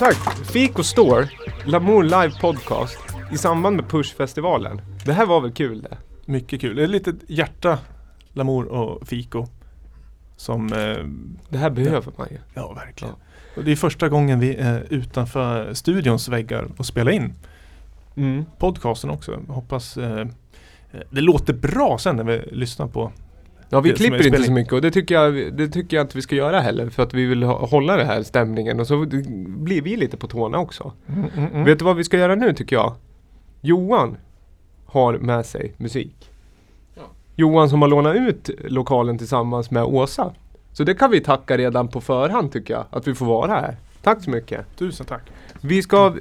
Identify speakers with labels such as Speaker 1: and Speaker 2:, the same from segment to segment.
Speaker 1: sagt, Fiko Store, Lamour Live Podcast i samband med Pushfestivalen. Det här var väl kul det?
Speaker 2: Mycket kul. Det är ett litet hjärta, Lamour och Fiko. Som, eh,
Speaker 1: Det här behöver man ju.
Speaker 2: ja verkligen. Och det är första gången vi är utanför studions väggar och spelar in
Speaker 1: Mm.
Speaker 2: podcasten också. Hoppas eh, det låter bra sen när vi lyssnar på.
Speaker 1: Ja, vi klipper inte så mycket och det tycker, jag, det tycker jag inte vi ska göra heller för att vi vill hålla det här stämningen och så blir vi lite på tårna också.
Speaker 2: Mm.
Speaker 1: Vet du vad vi ska göra nu tycker jag? Johan har med sig musik.
Speaker 3: Ja.
Speaker 1: Johan som har lånat ut lokalen tillsammans med Åsa. Så det kan vi tacka redan på förhand tycker jag, att vi får vara här. Tack så mycket.
Speaker 2: Tusen tack.
Speaker 1: Vi ska...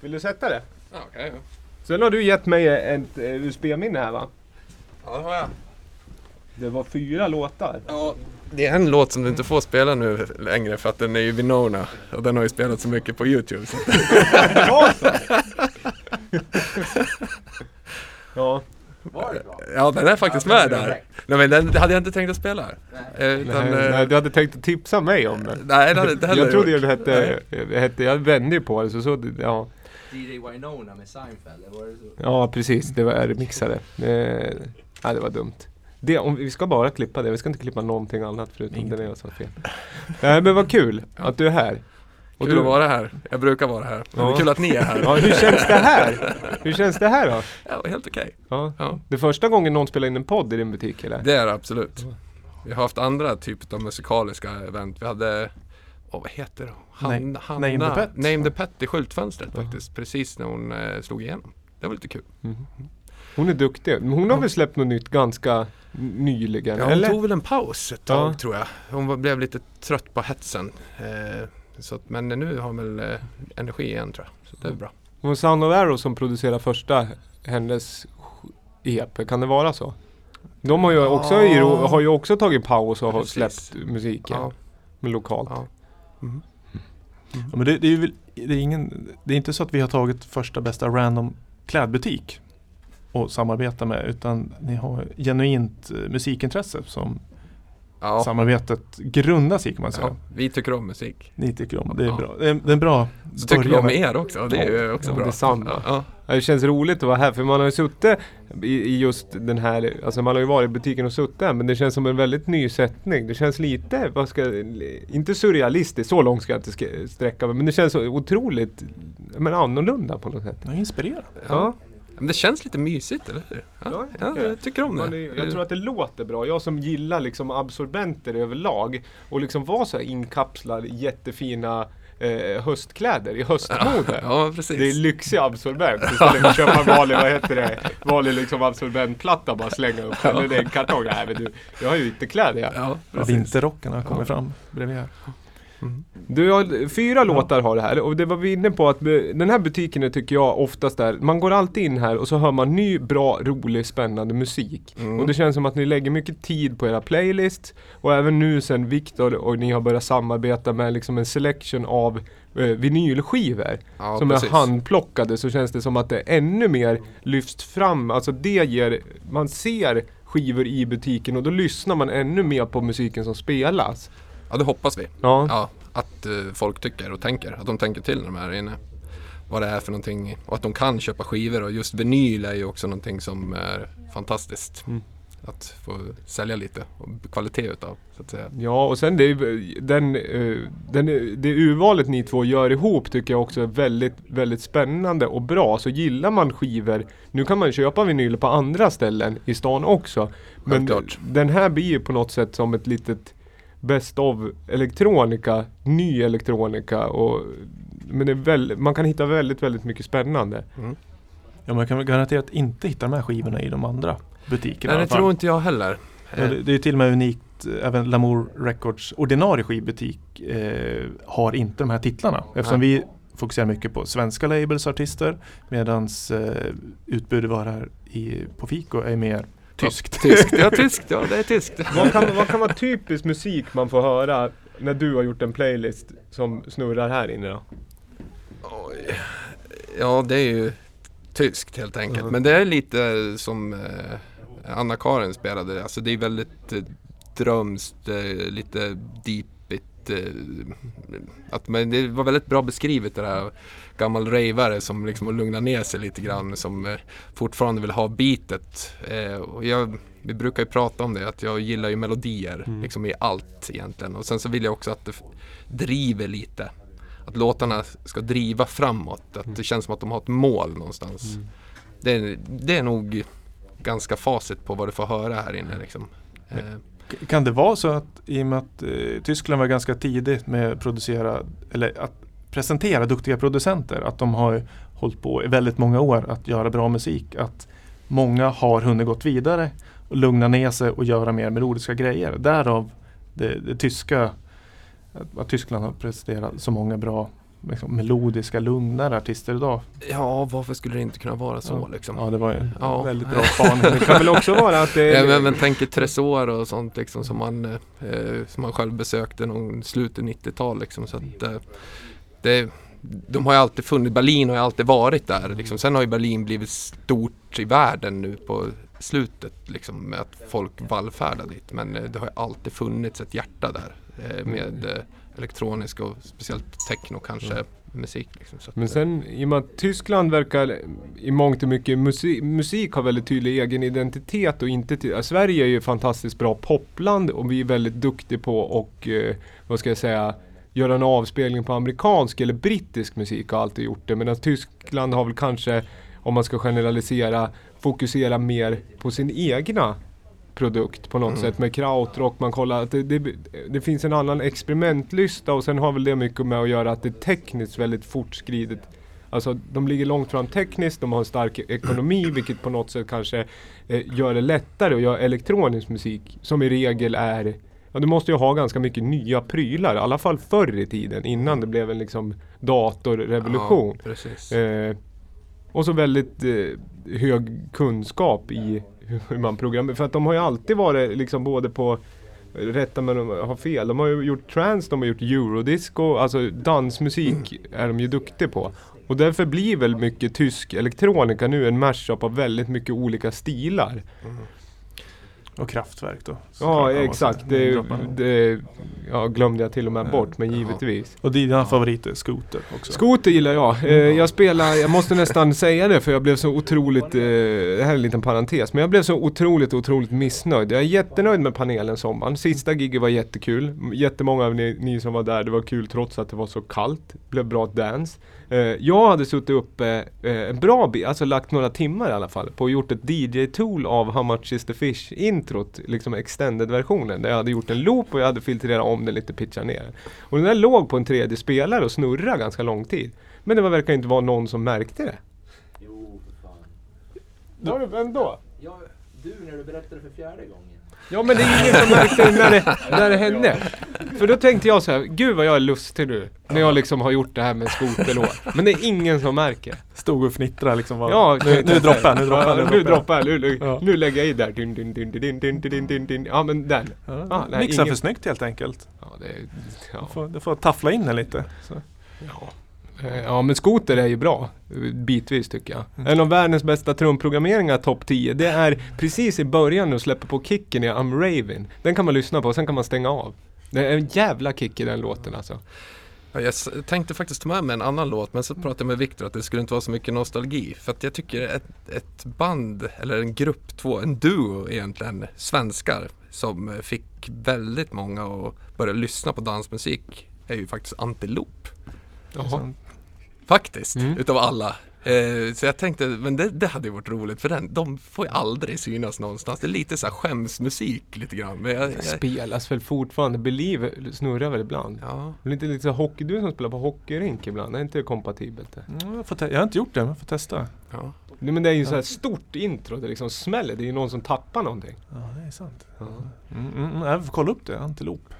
Speaker 1: Vill du sätta det?
Speaker 3: Ja, okej. Ja.
Speaker 1: Sen har du gett mig ett eh, USB-minne här va?
Speaker 3: Ja, det har jag.
Speaker 1: Det var fyra låtar.
Speaker 3: Ja, det är en låt som du inte får spela nu längre för att den är ju Vinona och den har ju spelat så mycket på Youtube. Så.
Speaker 1: Ja,
Speaker 3: Ja, den är faktiskt med där. Nej men den hade jag inte tänkt att spela. Eh, Utan,
Speaker 1: nej,
Speaker 3: eh,
Speaker 1: nej, du hade tänkt att tipsa mig om den.
Speaker 3: nej, det hade inte heller
Speaker 1: Jag trodde
Speaker 3: gjort.
Speaker 1: det hette, hette, jag vände ju på det så, så ja.
Speaker 4: DJ Winona med Seinfeld, var det så?
Speaker 1: Ja precis, det var remixade. Det, nej, det var dumt. Det, om, vi ska bara klippa det, vi ska inte klippa någonting annat förutom
Speaker 2: Ingenting.
Speaker 1: det jag sa fel. Nej men vad kul att du är här. Och
Speaker 3: Kul
Speaker 1: du,
Speaker 3: att vara här. Jag brukar vara här. Men det
Speaker 1: Ja.
Speaker 3: är kul att ni är här.
Speaker 1: Ja, hur känns det här? Hur känns det här då?
Speaker 3: Ja, helt okej.
Speaker 1: Ja.
Speaker 3: Ja.
Speaker 1: Det är första gången någon spelar in en podd i din butik eller?
Speaker 3: Det är det absolut. Vi har haft andra typer av musikaliska event. Vi hade, åh vad heter? Han,
Speaker 2: Name-
Speaker 3: Hanna,
Speaker 2: Name the Pet.
Speaker 3: Name the Pet i skyltfönstret faktiskt. Precis när hon eh, slog igenom. Det var lite kul.
Speaker 1: Hon är duktig. Men Hon har väl släppt något nytt ganska nyligen?
Speaker 3: Ja, hon
Speaker 1: eller?
Speaker 3: tog väl en paus ett tag
Speaker 1: Ja.
Speaker 3: tror jag. Hon var, blev lite trött på hetsen. Eh, så att, men nu har hon väl eh, energi igen tror jag. Så det är bra.
Speaker 1: Det var Sound of Arrow som producerade första hennes EP, kan det vara så? De har ju också,
Speaker 3: Ja.
Speaker 1: har ju också tagit paus och har släppt musiken.
Speaker 3: Ja.
Speaker 1: Lokalt.
Speaker 3: Ja. Mm.
Speaker 2: Ja, men det, det är väl, det är ingen, det är inte så att vi har tagit första bästa random klädbutik och samarbetar med utan ni har genuint eh, musikintresse som
Speaker 3: Ja.
Speaker 2: samarbetet grundas i kan man säga.
Speaker 3: Ja, vi tycker om musik.
Speaker 2: Ni tycker om, det är
Speaker 3: Ja.
Speaker 2: bra. Det är, det är en bra
Speaker 3: Så tycker vi om er också. Det är ju också
Speaker 1: Ja,
Speaker 3: bra.
Speaker 1: detsamma.
Speaker 3: Ja,
Speaker 1: Ja, Det känns roligt att vara här för man har ju suttit i, just den här, alltså man har ju varit i butiken och suttit här men det känns som en väldigt ny sättning. Det känns lite, vad ska, inte surrealistiskt, så långt ska jag inte sträcka mig men det känns så otroligt men annorlunda på något sätt.
Speaker 2: Ja, inspirerande.
Speaker 1: Ja.
Speaker 3: Men det känns lite mysigt, eller hur?
Speaker 1: Ja,
Speaker 3: Ja,
Speaker 1: jag
Speaker 3: ja,
Speaker 1: tycker
Speaker 3: jag tycker om det.
Speaker 1: är, jag tror att det låter bra. Jag som gillar liksom absorbenter överlag och liksom vara så här inkapslad i jättefina eh, höstkläder i höstmode.
Speaker 3: Ja, precis.
Speaker 1: Det är lyxig absorbent istället för att köpa en vanlig, vad heter det, vanlig liksom absorbentplatta och bara slänga upp. Eller det är en kartong. Nej men du, jag har ju ytterkläder ja.
Speaker 3: Ja,
Speaker 2: Ja, vinterrockarna kommer
Speaker 3: Ja.
Speaker 2: fram bredvid här.
Speaker 1: Du har fyra låtar har det här och det var vi inne på att den här butiken tycker jag oftast är, man går alltid in här och så hör man ny, bra, rolig, spännande musik.
Speaker 3: Mm.
Speaker 1: Och det känns som att ni lägger mycket tid på era playlists och även nu sen Viktor och ni har börjat samarbeta med liksom en selection av eh, vinylskivor
Speaker 3: Ja,
Speaker 1: som
Speaker 3: precis.
Speaker 1: är handplockade så känns det som att det ännu mer lyfts fram. Alltså det ger, man ser skivor i butiken och då lyssnar man ännu mer på musiken som spelas.
Speaker 3: Ja, det hoppas vi.
Speaker 1: Ja.
Speaker 3: Ja, att eh, folk tycker och tänker. Att de tänker till när de är inne. Vad det är för någonting. Och att de kan köpa skivor. Och just vinyl är ju också någonting som är fantastiskt.
Speaker 1: Mm.
Speaker 3: Att få sälja lite och kvalitet utav. Så att säga.
Speaker 1: Ja och sen det, den, eh, den, det urvalet ni två gör ihop tycker jag också är väldigt, väldigt spännande och bra. Så gillar man skivor, nu kan man köpa vinyl på andra ställen i stan också. Men
Speaker 3: Självklart.
Speaker 1: den här blir ju på något sätt som ett litet Best of elektronika, ny elektronika och men det är väl, man kan hitta väldigt, väldigt mycket spännande.
Speaker 3: Mm.
Speaker 2: Ja, man kan väl garanterat inte hitta de här skivorna i de andra butikerna.
Speaker 3: Nej, det tror inte jag heller.
Speaker 2: Ja, det, det är till och med unikt, eh, även Lamour Records ordinarie skivbutik eh, har inte de här titlarna. Eftersom vi fokuserar mycket på svenska labels artister medan eh, utbudet var här i, på Fico är mer tyskt.
Speaker 3: Tyskt, ja tyskt, ja det är tyskt.
Speaker 1: Vad kan, vad kan vara typisk musik man får höra när du har gjort en playlist som snurrar här inne då?
Speaker 3: Oj. Ja, det är ju tyskt helt enkelt.
Speaker 1: Mm.
Speaker 3: Men det är lite som eh, Anna-Karin spelade. Alltså det är väldigt eh, drömskt, eh, lite deepigt väldigt, eh, att, men det var väldigt bra beskrivet det där gammal ravare som liksom har lugnat ner sig lite grann som eh, fortfarande vill ha beatet. Eh, och jag, vi brukar ju prata om det att jag gillar ju melodier
Speaker 2: Mm.
Speaker 3: liksom i allt egentligen och sen så vill jag också att det driver lite. Att låtarna ska driva framåt, att det känns som att de har ett mål någonstans.
Speaker 2: Mm.
Speaker 3: Det, är, det är nog ganska facit på vad du får höra här inne liksom.
Speaker 2: K- kan det vara så att i och med att eh, Tyskland var ganska tidigt med att producera eller att presentera duktiga producenter att de har hållit på i väldigt många år att göra bra musik att många har hunnit gått vidare och lugna ner sig och göra mer melodiska grejer. Därav det, det tyska att, att Tyskland har presterat så många bra liksom, melodiska, lugnare artister idag.
Speaker 3: Ja, varför skulle det inte kunna vara så
Speaker 2: Ja.
Speaker 3: liksom?
Speaker 2: Ja, det var en
Speaker 3: Ja.
Speaker 2: väldigt bra spaning.
Speaker 1: Det kan väl också vara att det
Speaker 3: Ja, men, men tänker Tresor och sånt liksom som man, eh, som man själv besökte någon slutet 90-tal liksom. Så att, eh, det, de har ju alltid funnits, Berlin har ju alltid varit där liksom. Sen har ju Berlin blivit stort i världen nu på slutet liksom med att folk vallfärdar dit. Men eh, det har ju alltid funnits ett hjärta där eh, med eh, elektronisk och speciellt techno kanske musik liksom.
Speaker 1: Men
Speaker 3: eh,
Speaker 1: sen i och med att Tyskland verkar i mångt och mycket musik, musik har väldigt tydlig egen identitet och inte till, ja, Sverige är ju fantastiskt bra popland och vi är väldigt duktiga på och eh, vad ska jag säga göra en avspelning på amerikansk eller brittisk musik har alltid gjort det medan Tyskland har väl kanske om man ska generalisera fokusera mer på sin egna produkt på något
Speaker 3: Mm.
Speaker 1: sätt med krautrock. Man kollar att det, det, det finns en annan experimentlysta och sen har väl det mycket med att göra att det är tekniskt väldigt fortskridet. Alltså de ligger långt fram tekniskt, de har en stark ekonomi vilket på något sätt kanske eh, gör det lättare att göra elektronisk musik som i regel är Ja du måste ju ha ganska mycket nya prylar, i alla fall förr i tiden innan det blev en liksom datorrevolution.
Speaker 3: Ja.
Speaker 1: Eh, och så väldigt eh, hög kunskap i hur man programmerar. För att de har ju alltid varit liksom både på Rätta men de har fel. De har ju gjort trance, de har gjort eurodisco, alltså dansmusik är de ju duktiga på. Och därför blir väl mycket tysk elektronika nu en mashup av väldigt mycket olika stilar. Mm.
Speaker 2: Och kraftverk då.
Speaker 1: Ja exakt, det, det ja, glömde jag till och med bort men
Speaker 3: Ja.
Speaker 1: givetvis.
Speaker 2: Och dina favoriter, Scooter också?
Speaker 1: Skoter gillar jag. Eh, jag spelar, jag måste nästan säga det för jag blev så otroligt, eh, det här är en liten parentes, men jag blev så otroligt, otroligt missnöjd. Jag är jättenöjd med panelen sommaren. Sista giget var jättekul. Jättemånga av ni, ni som var där, det var kul trots att det var så kallt. Det blev bra dance. Eh, jag hade suttit uppe eh, en bra bit, alltså lagt några timmar i alla fall, på och gjort ett DJ-tool av How much is the fish introt, liksom extended-versionen. Där jag hade gjort en loop och jag hade filtrerat om den lite, pitchat ner. Och den där låg på en tredje spelare och snurrade ganska lång tid. Men det var, verkar inte vara någon som märkte det.
Speaker 4: Jo, för fan.
Speaker 1: Var det, vem då?
Speaker 4: Ja, du när du berättade för fjärde gången.
Speaker 1: Ja men det är ingen som märkte det när det, när det hände. För då tänkte jag så här, gud vad jag är lustig nu. När jag liksom har gjort det här med skoterlåt. Men det är ingen som märker.
Speaker 2: Stod och fnittrade liksom. Var,
Speaker 1: Ja,
Speaker 2: nu, nu droppar nu droppar.
Speaker 1: Ja, nu droppar nu, nu,
Speaker 2: Ja.
Speaker 1: nu lägger jag i där. Dun, dun, dun, dun, dun, dun, dun, dun. Ja men den.
Speaker 2: Ja,
Speaker 1: Ah, nej,
Speaker 2: Mixa
Speaker 1: ingen-
Speaker 2: för snyggt helt enkelt.
Speaker 1: Ja, det, är-
Speaker 2: Du
Speaker 1: ja.
Speaker 2: får, du får taffla in den lite. Så.
Speaker 1: Ja. Eh, Ja men skoter är ju bra, bitvis tycker jag. En av världens bästa trumprogrammeringar, topp 10, det är precis i början du släpper på kicken i I'm Raven. Den kan man lyssna på, sen kan man stänga av. Det är en jävla kick i den låten alltså.
Speaker 3: Ja, jag tänkte faktiskt ta med mig en annan låt men så pratade jag med Viktor att det skulle inte vara så mycket nostalgi. För att jag tycker ett, ett band, eller en grupp, två, en duo egentligen, svenskar som fick väldigt många att börja lyssna på dansmusik är ju faktiskt Antilop.
Speaker 1: Jaha.
Speaker 3: Faktiskt,
Speaker 1: Mm.
Speaker 3: utav alla. Eh, så jag tänkte, men det, det hade ju varit roligt för den, de får ju aldrig synas någonstans. Det är lite så här skämsmusik lite grann. Men jag, jag,
Speaker 1: spelas väl fortfarande, Believe snurrar väl ibland.
Speaker 3: ja.
Speaker 1: Det är Lite, lite så hockey, du som spelar på hockeyrink ibland, är inte det kompatibelt? Det?
Speaker 2: Mm, jag, får te- jag har inte gjort det, men jag får testa.
Speaker 3: Ja.
Speaker 1: Nej, men det är ju så här stort intro, det liksom smäller, det är ju någon som tappar någonting.
Speaker 2: Ja, det är sant.
Speaker 1: Ja.
Speaker 2: Mm, mm, mm, jag får kolla upp det, antilop.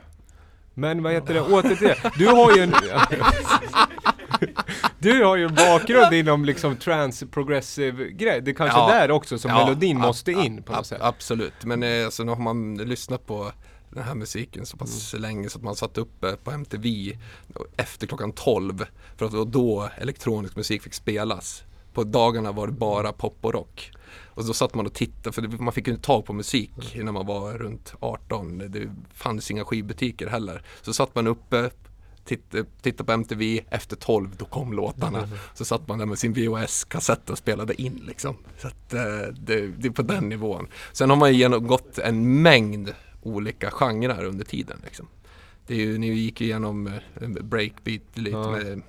Speaker 1: Men vad heter det, åter till det. Du har ju en... Du har ju en bakgrund inom liksom trans progressive grej. Det är kanske
Speaker 3: Ja.
Speaker 1: där också som
Speaker 3: Ja,
Speaker 1: melodin måste in på något sätt.
Speaker 3: Absolut, men eh, alltså, nu har man lyssnat på den här musiken så pass länge så att man satt uppe på MTV efter klockan 12 för att det var då elektronisk musik fick spelas. på dagarna var det bara pop och rock. Och då satt man och tittade, för man fick ju inte tag på musik när man var runt 18. Det fanns inga skivbutiker heller. Så satt man uppe, tittade, tittade på MTV, efter 12 då kom låtarna. Så satt man där med sin VHS-kassett och spelade in liksom. Så att, eh, det, det är på den nivån. Sen har man ju genomgått en mängd olika genrer under tiden. Liksom. Det är ju, ni gick ju igenom eh, breakbeat lite
Speaker 1: Ja.
Speaker 3: med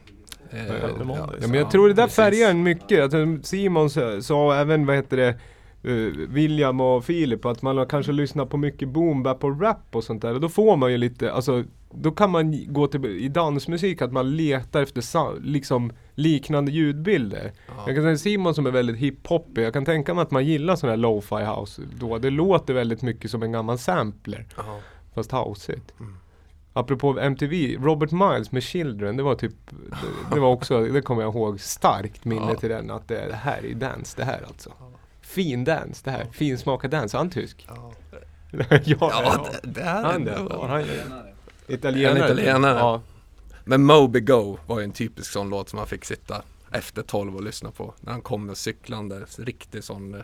Speaker 3: eh.
Speaker 1: Ja, men jag tror det där
Speaker 3: precis.
Speaker 1: färgar en mycket. Alltså, Simon sa, även, vad heter det, William och Filip att man har kanske lyssnat på mycket boom bap och rap och sånt där. Och då får man ju lite, alltså då kan man gå till i dansmusik att man letar efter liksom liknande ljudbilder. Jag kan säga Simon som är väldigt hiphoppig, jag kan tänka mig att man gillar sån här lo-fi house då. Det låter väldigt mycket som en gammal sampler.
Speaker 3: Ja.
Speaker 1: Fast houseigt.
Speaker 3: Mm.
Speaker 1: Apropå MTV, Robert Miles med Children, det var typ, det, det var också, det kommer jag ihåg, starkt minne
Speaker 3: Ja.
Speaker 1: till den att det, det här är dance det här alltså. Fin dance det här, fin smakad dance, är han tysk?
Speaker 3: Ja,
Speaker 1: ja,
Speaker 3: ja det, det är
Speaker 1: han
Speaker 3: det.
Speaker 1: det? Var han
Speaker 4: Italienare.
Speaker 1: italienare?
Speaker 3: En italienare.
Speaker 1: Ja.
Speaker 3: Men Moby Go var ju en typisk sån låt som man fick sitta efter 12 och lyssna på. När han kom med cyklande, riktig sån eh,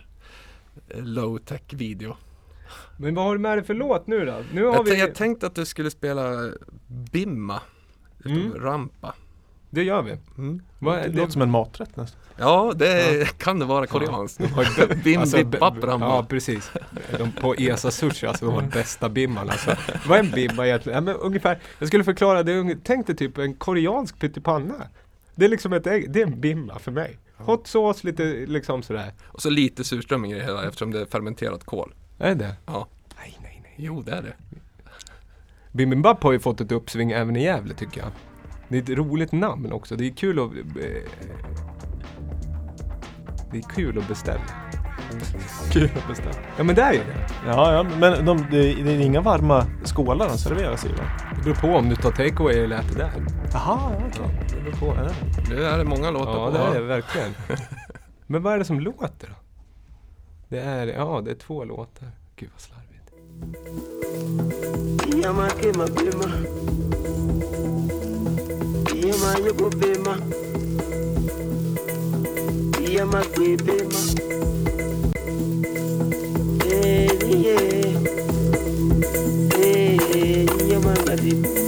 Speaker 3: low tech video.
Speaker 1: Men vad har du med dig för låt nu då? Nu har
Speaker 3: Jag,
Speaker 1: vi,
Speaker 3: jag tänkte att du skulle spela Bimma.
Speaker 1: Mm.
Speaker 3: Rampa.
Speaker 1: det gör vi.
Speaker 3: Mm.
Speaker 1: Vad
Speaker 2: Det
Speaker 1: är
Speaker 2: låter som en maträtt nästan.
Speaker 3: Ja, det kan det vara koreanskt. Bim
Speaker 1: Alltså,
Speaker 3: bippap
Speaker 1: b-
Speaker 3: Rampa.
Speaker 1: Ja precis. De på Esa Sushi, alltså de har bästa bimman alltså. Vad är en bimma egentligen? Ja, men ungefär, jag skulle förklara, det tänk dig typ en koreansk pyttipanna. Det är liksom ett ägg, det är en bimma för mig. Hot sauce, lite liksom sådär.
Speaker 3: Och så lite surströmming i det hela eftersom det är fermenterat kol.
Speaker 1: Är det
Speaker 3: Ja.
Speaker 1: Nej, nej, nej.
Speaker 3: Jo, det är det.
Speaker 1: Bibimbap har ju fått ett uppsving även i Gävle tycker jag. Det är ett roligt namn också. Det är kul att... Det är kul att beställa.
Speaker 2: Kul att beställa.
Speaker 1: Ja men det är ju det.
Speaker 2: Ja, ja men de, det, det är inga varma skålar de serveras i va?
Speaker 1: Det beror på om du tar takeaway eller äter där.
Speaker 2: Jaha, ja, okej. Det beror på. Är det?
Speaker 3: Nu är det många låtar
Speaker 1: Ja
Speaker 3: på.
Speaker 1: det är det verkligen. Men vad är det som låter då? Det är, ja det är två låtar. Gud vad slarvigt.
Speaker 5: Yama kema bema Yama yoko Yeah, my a baby. Baby, yeah. Baby, yeah, my baby.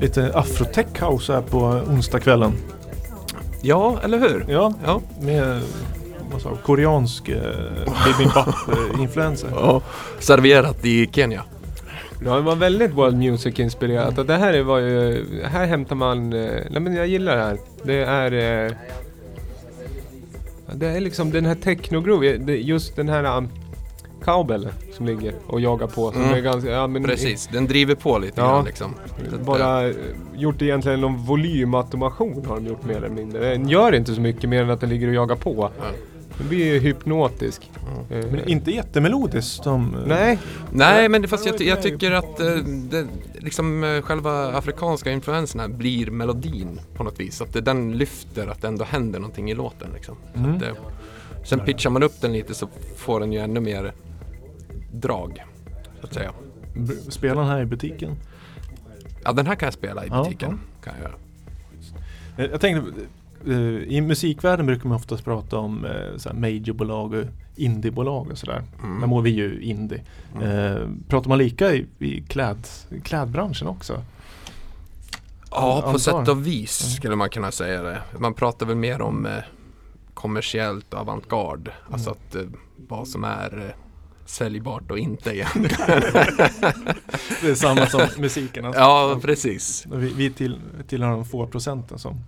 Speaker 2: Lite afrotech house här på onsdagskvällen.
Speaker 3: Ja, eller hur?
Speaker 2: Ja,
Speaker 3: Ja.
Speaker 2: med vad sa, du, koreansk eh, bibimbap-influencer.
Speaker 3: ja. Serverat i Kenya.
Speaker 1: Ja, det var väldigt world music inspirerat. Och det här var ju, här hämtar man, eh, nej men jag gillar det här. Det är eh, Det är liksom den här techno-groove, just den här cowbell som ligger och jagar på. Som
Speaker 3: Mm.
Speaker 1: är ganska, ja, men
Speaker 3: Precis, den driver på lite
Speaker 1: Ja.
Speaker 3: grann liksom. Så att, eh,
Speaker 1: Bara gjort egentligen någon volymautomation har de gjort mer eller mindre. Den gör inte så mycket mer än att den ligger och jagar på.
Speaker 3: Ja.
Speaker 1: Den blir ju hypnotisk. Eh,
Speaker 2: Men inte jättemelodiskt som... eh,
Speaker 1: Nej,
Speaker 3: Nej, men fast jag, jag tycker att eh, det, liksom, själva afrikanska influenserna blir melodin på något vis. Att det, den lyfter, att det ändå händer någonting i låten. Liksom. Så
Speaker 2: Mm.
Speaker 3: att, eh, sen pitchar man upp den lite så får den ju ännu mer drag. Så att säga.
Speaker 2: Spelar den här i butiken?
Speaker 3: Ja, den här kan jag spela i
Speaker 2: Ja,
Speaker 3: butiken. Kan jag göra.
Speaker 2: Eh, Jag tänkte, eh, i musikvärlden brukar man oftast prata om eh, majorbolag och indiebolag och sådär.
Speaker 3: Mm.
Speaker 2: Där mår vi ju indie.
Speaker 3: Mm.
Speaker 2: Pratar man lika i, i kläd, klädbranschen också?
Speaker 3: Ja, på
Speaker 2: Antar.
Speaker 3: sätt och vis skulle man kunna säga det. Man pratar väl mer om kommersiellt avantgarde. Alltså att vad som är säljbart och inte egentligen.
Speaker 2: Det är samma som musiken. Alltså.
Speaker 3: ja, precis.
Speaker 2: Vi, vi till, tillhör de få procenten som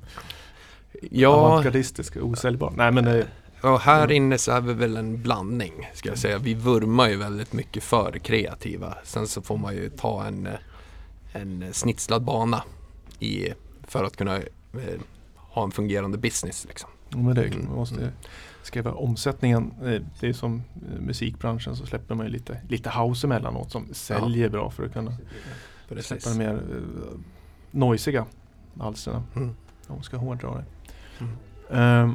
Speaker 3: Ja,
Speaker 2: avantgardistisk och osäljbar. Nej men det,
Speaker 3: och här inne så är vi väl en blandning. Ska jag säga. Vi vurmar ju väldigt mycket för kreativa. Sen så får man ju ta en, eh, en snitslad bana i, för att kunna eh, ha en fungerande business. Liksom.
Speaker 2: Men det
Speaker 3: Mm.
Speaker 2: man måste skriva omsättningen. eh, Det är som musikbranschen så släpper man ju lite, lite house emellanåt som säljer bra för att kunna
Speaker 3: Precis.
Speaker 2: släppa de mer uh, noisiga alsterna.
Speaker 3: Mm.
Speaker 2: Om man ska hårdra det.
Speaker 3: Mm.
Speaker 2: Ehm,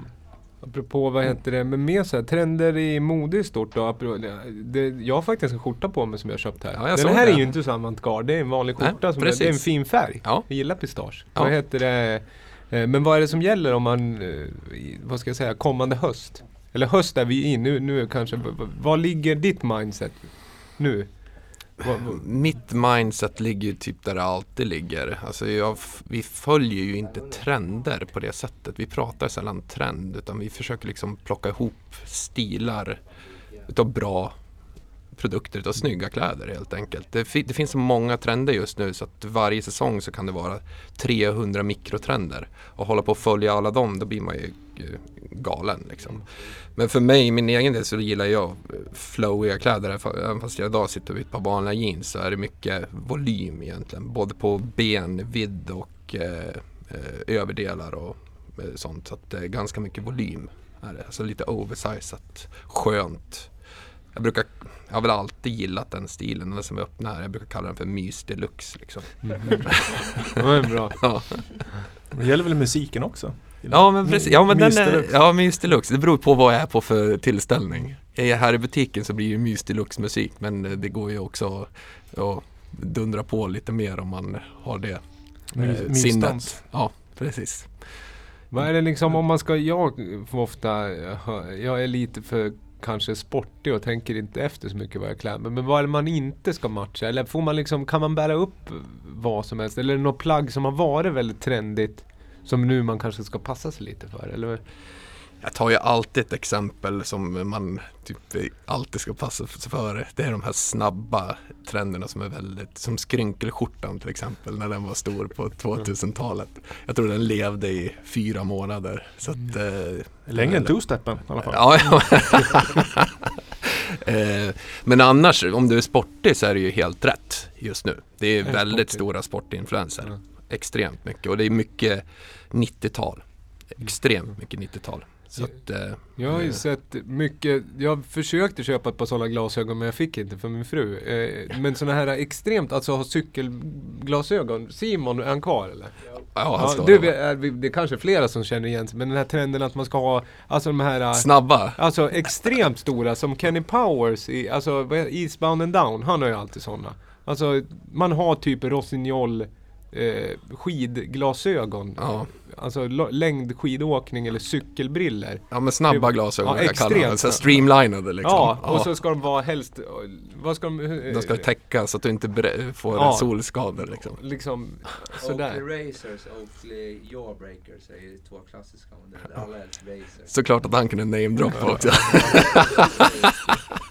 Speaker 1: Apropå vad heter det, men mer så här, trender i mode i stort då. apropå- det- jag har faktiskt en skjorta på mig som jag köpt här.
Speaker 3: Ja, jag
Speaker 1: Den här
Speaker 3: det.
Speaker 1: är ju inte så avantgarde, det är en vanlig
Speaker 3: Nej,
Speaker 1: skjorta. som är, det är en fin färg.
Speaker 3: Ja.
Speaker 1: Jag gillar pistage.
Speaker 3: Ja.
Speaker 1: Vad heter det? Eh, men vad är det som gäller om man, eh, vad ska jag säga, kommande höst? Eller höst är vi i nu, nu kanske, vad ligger ditt mindset nu? Vad- vad-
Speaker 3: Mitt mindset ligger ju typ där det alltid ligger. Alltså jag, vi följer ju inte trender på det sättet. Vi pratar sällan trend utan vi försöker liksom plocka ihop stilar utav bra produkter, utav snygga kläder helt enkelt. Det, fi- det finns så många trender just nu så att varje säsong så kan det vara 300 mikrotrender. Och hålla på och följa alla dem, då blir man ju eh, galen liksom. Men för mig, min egen del, så gillar jag eh, flowiga kläder. Även fast jag idag sitter vid ett par vanliga jeans så är det mycket volym egentligen. Både på ben, vidd och eh, eh, överdelar och eh, sånt. Så att det är ganska mycket volym. Alltså lite oversizat, skönt. Jag brukar, jag har väl alltid gillat den stilen, den som är öppna här. Jag brukar kalla den för mys deluxe liksom.
Speaker 1: Det var bra.
Speaker 3: Ja.
Speaker 2: det gäller väl musiken också?
Speaker 3: Ja men precis, ja men den
Speaker 2: Mys
Speaker 3: är,
Speaker 2: deluxe.
Speaker 3: ja mys deluxe. Det beror på vad jag är på för tillställning. Är jag här i butiken så blir det mys deluxe musik men det går ju också att dundra på lite mer om man har det
Speaker 2: Mys-
Speaker 3: eh, sinnet. Ja, precis.
Speaker 1: Vad är det liksom om man ska, jag får ofta, jag är lite för kanske sportig och tänker inte efter så mycket vad jag klär mig. Men vad är det man inte ska matcha? Eller får man liksom, kan man bära upp vad som helst? Eller är det något plagg som har varit väldigt trendigt som nu man kanske ska passa sig lite för? Eller?
Speaker 3: Jag tar ju alltid ett exempel som man typ alltid ska passa sig för. Det är de här snabba trenderna som är väldigt, som skrynkelskjortan till exempel när den var stor på 2000-talet. Jag tror den levde i fyra månader. Så att, eh,
Speaker 2: Längre än two-steppen i alla fall.
Speaker 3: Ja. Eh, Men annars, om du är sportig så är det ju helt rätt just nu. Det är
Speaker 1: är
Speaker 3: väldigt
Speaker 1: sportig.
Speaker 3: stora sportinfluenser.
Speaker 1: Ja.
Speaker 3: Extremt mycket och det är mycket 90-tal. extremt mycket 90-tal. Så
Speaker 1: Ja.
Speaker 3: att, eh,
Speaker 1: Jag har ju
Speaker 3: Eh.
Speaker 1: sett mycket, jag försökte köpa ett par sådana glasögon men jag fick inte för min fru. Eh, men sådana här extremt, alltså ha cykelglasögon. Simon, är han kvar eller?
Speaker 3: ja, han
Speaker 1: Ja,
Speaker 3: står
Speaker 1: du,
Speaker 3: där.
Speaker 1: är, det är kanske flera som känner igen sig men den här trenden att man ska ha, alltså de här
Speaker 3: Snabba.
Speaker 1: Alltså extremt stora som Kenny Powers i, alltså Eastbound and Down, han har ju alltid sådana. Alltså man har typ Rossignol eh, skidglasögon.
Speaker 3: Ja.
Speaker 1: Alltså längdskidåkning eller cykelbriller.
Speaker 3: ja, men snabba glasögon
Speaker 1: ja,
Speaker 3: jag kallar det. Så streamlinade liksom.
Speaker 1: Ja, och så ska de vara helst, vad ska de... eh,
Speaker 3: De ska täcka så att du inte får
Speaker 1: Ja.
Speaker 3: solskador liksom.
Speaker 1: Liksom
Speaker 4: Oakley
Speaker 1: sådär.
Speaker 4: Racers, Oakley Jawbreakers är ju två klassiska modeller. Alla älskar Racers.
Speaker 3: Såklart att han kunde namedroppa också.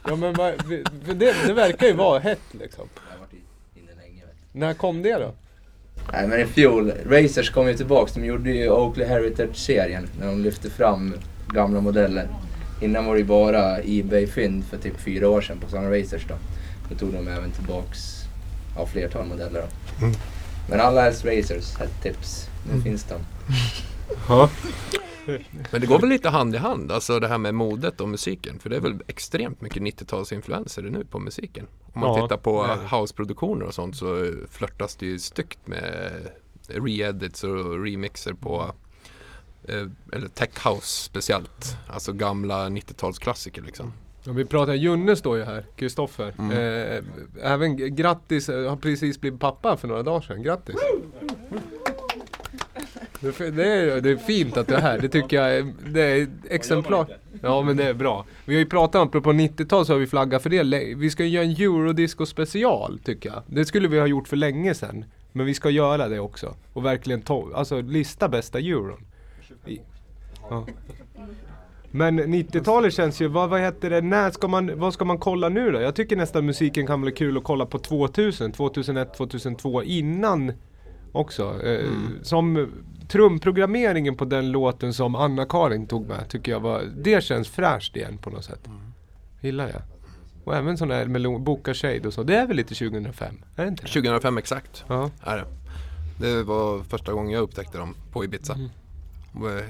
Speaker 1: Ja men det, det verkar ju vara hett liksom.
Speaker 4: Jag har varit i- inne länge vet du.
Speaker 1: När kom det då?
Speaker 4: Nej men i fjol, Racers kom ju tillbaks. De gjorde ju Oakley Heritage-serien när de lyfte fram gamla modeller. Innan var det ju bara Ebay-fynd för typ fyra år sedan på sådana Racers då. Då tog de även tillbaks ja, flertal modeller då.
Speaker 3: Mm.
Speaker 4: Men alla älskar Racers, ett tips. Nu
Speaker 3: Mm.
Speaker 4: finns de.
Speaker 1: Ja.
Speaker 3: Men det går väl lite hand i hand, alltså det här med modet och musiken. För det är väl extremt mycket 90-talsinfluenser nu på musiken. Om man
Speaker 1: Ja,
Speaker 3: tittar på houseproduktioner och sånt så flörtas det ju styggt med re-edits och remixer på eh, eller tech house speciellt. Alltså gamla 90-talsklassiker liksom.
Speaker 1: Ja, vi pratar, Junne står ju här, Kristoffer.
Speaker 3: Mm.
Speaker 1: Eh, även grattis, eh, har precis blivit pappa för några dagar sedan. Grattis! Det är Det är, fint att du är här, det tycker jag är, det är exemplar. Ja men det är bra. Vi har ju pratat om, apropå 90-tal så har vi flaggat för det. Vi ska göra en eurodisco special tycker jag. Det skulle vi ha gjort för länge sedan. Men vi ska göra det också. Och verkligen ta, alltså lista bästa euron. I, ja. Men 90-talet känns ju, vad, vad heter det, när ska man, vad ska man kolla nu då? Jag tycker nästan musiken kan bli kul att kolla på 2000, 2001, 2002 innan också. Eh, Som trumprogrammeringen på den låten som Anna-Karin tog med tycker jag var, det känns fräscht igen på något sätt. Gillar jag. Och även sån där melon, Boka Shade och så, det är väl lite 2005? Är det inte det?
Speaker 3: 2005 exakt
Speaker 1: Ja.
Speaker 3: är det. Det var första gången jag upptäckte dem på Ibiza.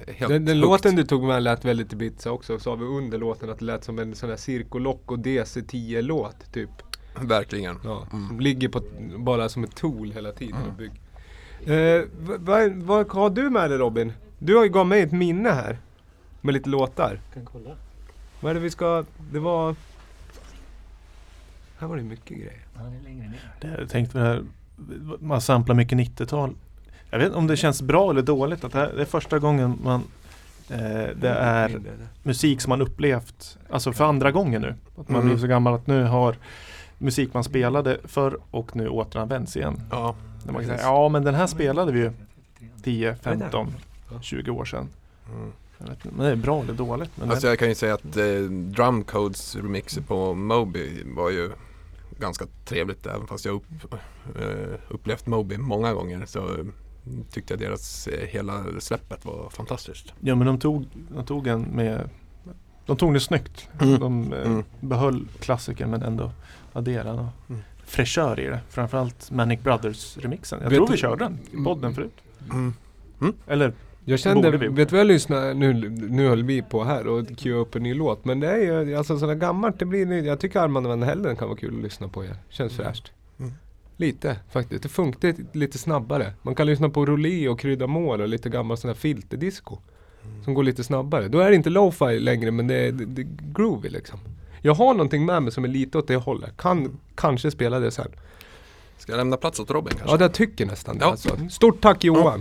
Speaker 3: Helt
Speaker 1: Den, den låten du tog med lät väldigt Ibiza också, sa vi under låten att det lät som en sån här Circo och DC10-låt typ.
Speaker 3: Verkligen.
Speaker 1: Ja,
Speaker 3: Mm.
Speaker 1: ligger på, bara som ett tool hela tiden och bygg. Eh, vad, vad, har du med dig Robin? Du har ju gav mig ett minne här. Med lite låtar.
Speaker 6: Kan kolla.
Speaker 1: Vad är det vi ska, det var... Här var det mycket grejer.
Speaker 6: Ja, det är längre ner.
Speaker 2: Det, jag tänkte det här, man samplar mycket 90-tal. Jag vet inte om det känns bra eller dåligt att det, här, det är första gången man eh, det är musik som man upplevt alltså för andra gången nu. Att man
Speaker 3: Mm.
Speaker 2: blir så gammal att nu har musik man spelade förr och nu återanvänds igen.
Speaker 3: Ja,
Speaker 2: Där man kan säga, ja men den här spelade vi ju 10, 15, 20 år sedan.
Speaker 3: Mm.
Speaker 2: Jag vet inte, men det är bra eller dåligt. Men
Speaker 3: Alltså jag kan ju säga att eh, Drumcodes remixer på Moby var ju ganska trevligt även fast jag upp, eh, upplevt Moby många gånger så eh, tyckte jag deras eh, hela släppet var fantastiskt.
Speaker 2: ja men de tog, de tog en med De tog det snyggt.
Speaker 3: Mm.
Speaker 2: De eh,
Speaker 3: Mm.
Speaker 2: behöll klassikern men ändå adderade och
Speaker 3: Mm.
Speaker 2: fräschör i det. Framförallt Manic Brothers remixen. Jag
Speaker 1: Vet
Speaker 2: tror
Speaker 1: du-
Speaker 2: vi körde den i podden förut.
Speaker 3: Mm.
Speaker 2: Eller
Speaker 1: Jag kände,
Speaker 2: vi.
Speaker 1: vet du vad jag lyssnade, nu, nu höll vi på här och cue upp en ny låt. Men det är ju, alltså sådär gammalt, det blir, jag tycker Armand Van Helden kan vara kul att lyssna på. Ja. Känns fräscht.
Speaker 3: Mm.
Speaker 1: Lite faktiskt. Det funkar lite snabbare. Man kan lyssna på Rolé och Krydda Mål och lite gammal sån här filterdisco. Som går lite snabbare. Då är det inte lo-fi längre men det är, det, det är groovy liksom. Jag har någonting med mig som är lite åt det hållet. Kan kanske spela det sen.
Speaker 3: Ska jag lämna plats åt Robin kanske?
Speaker 1: Ja, jag tycker nästan det.
Speaker 3: Ja.
Speaker 1: Alltså. Stort tack Johan!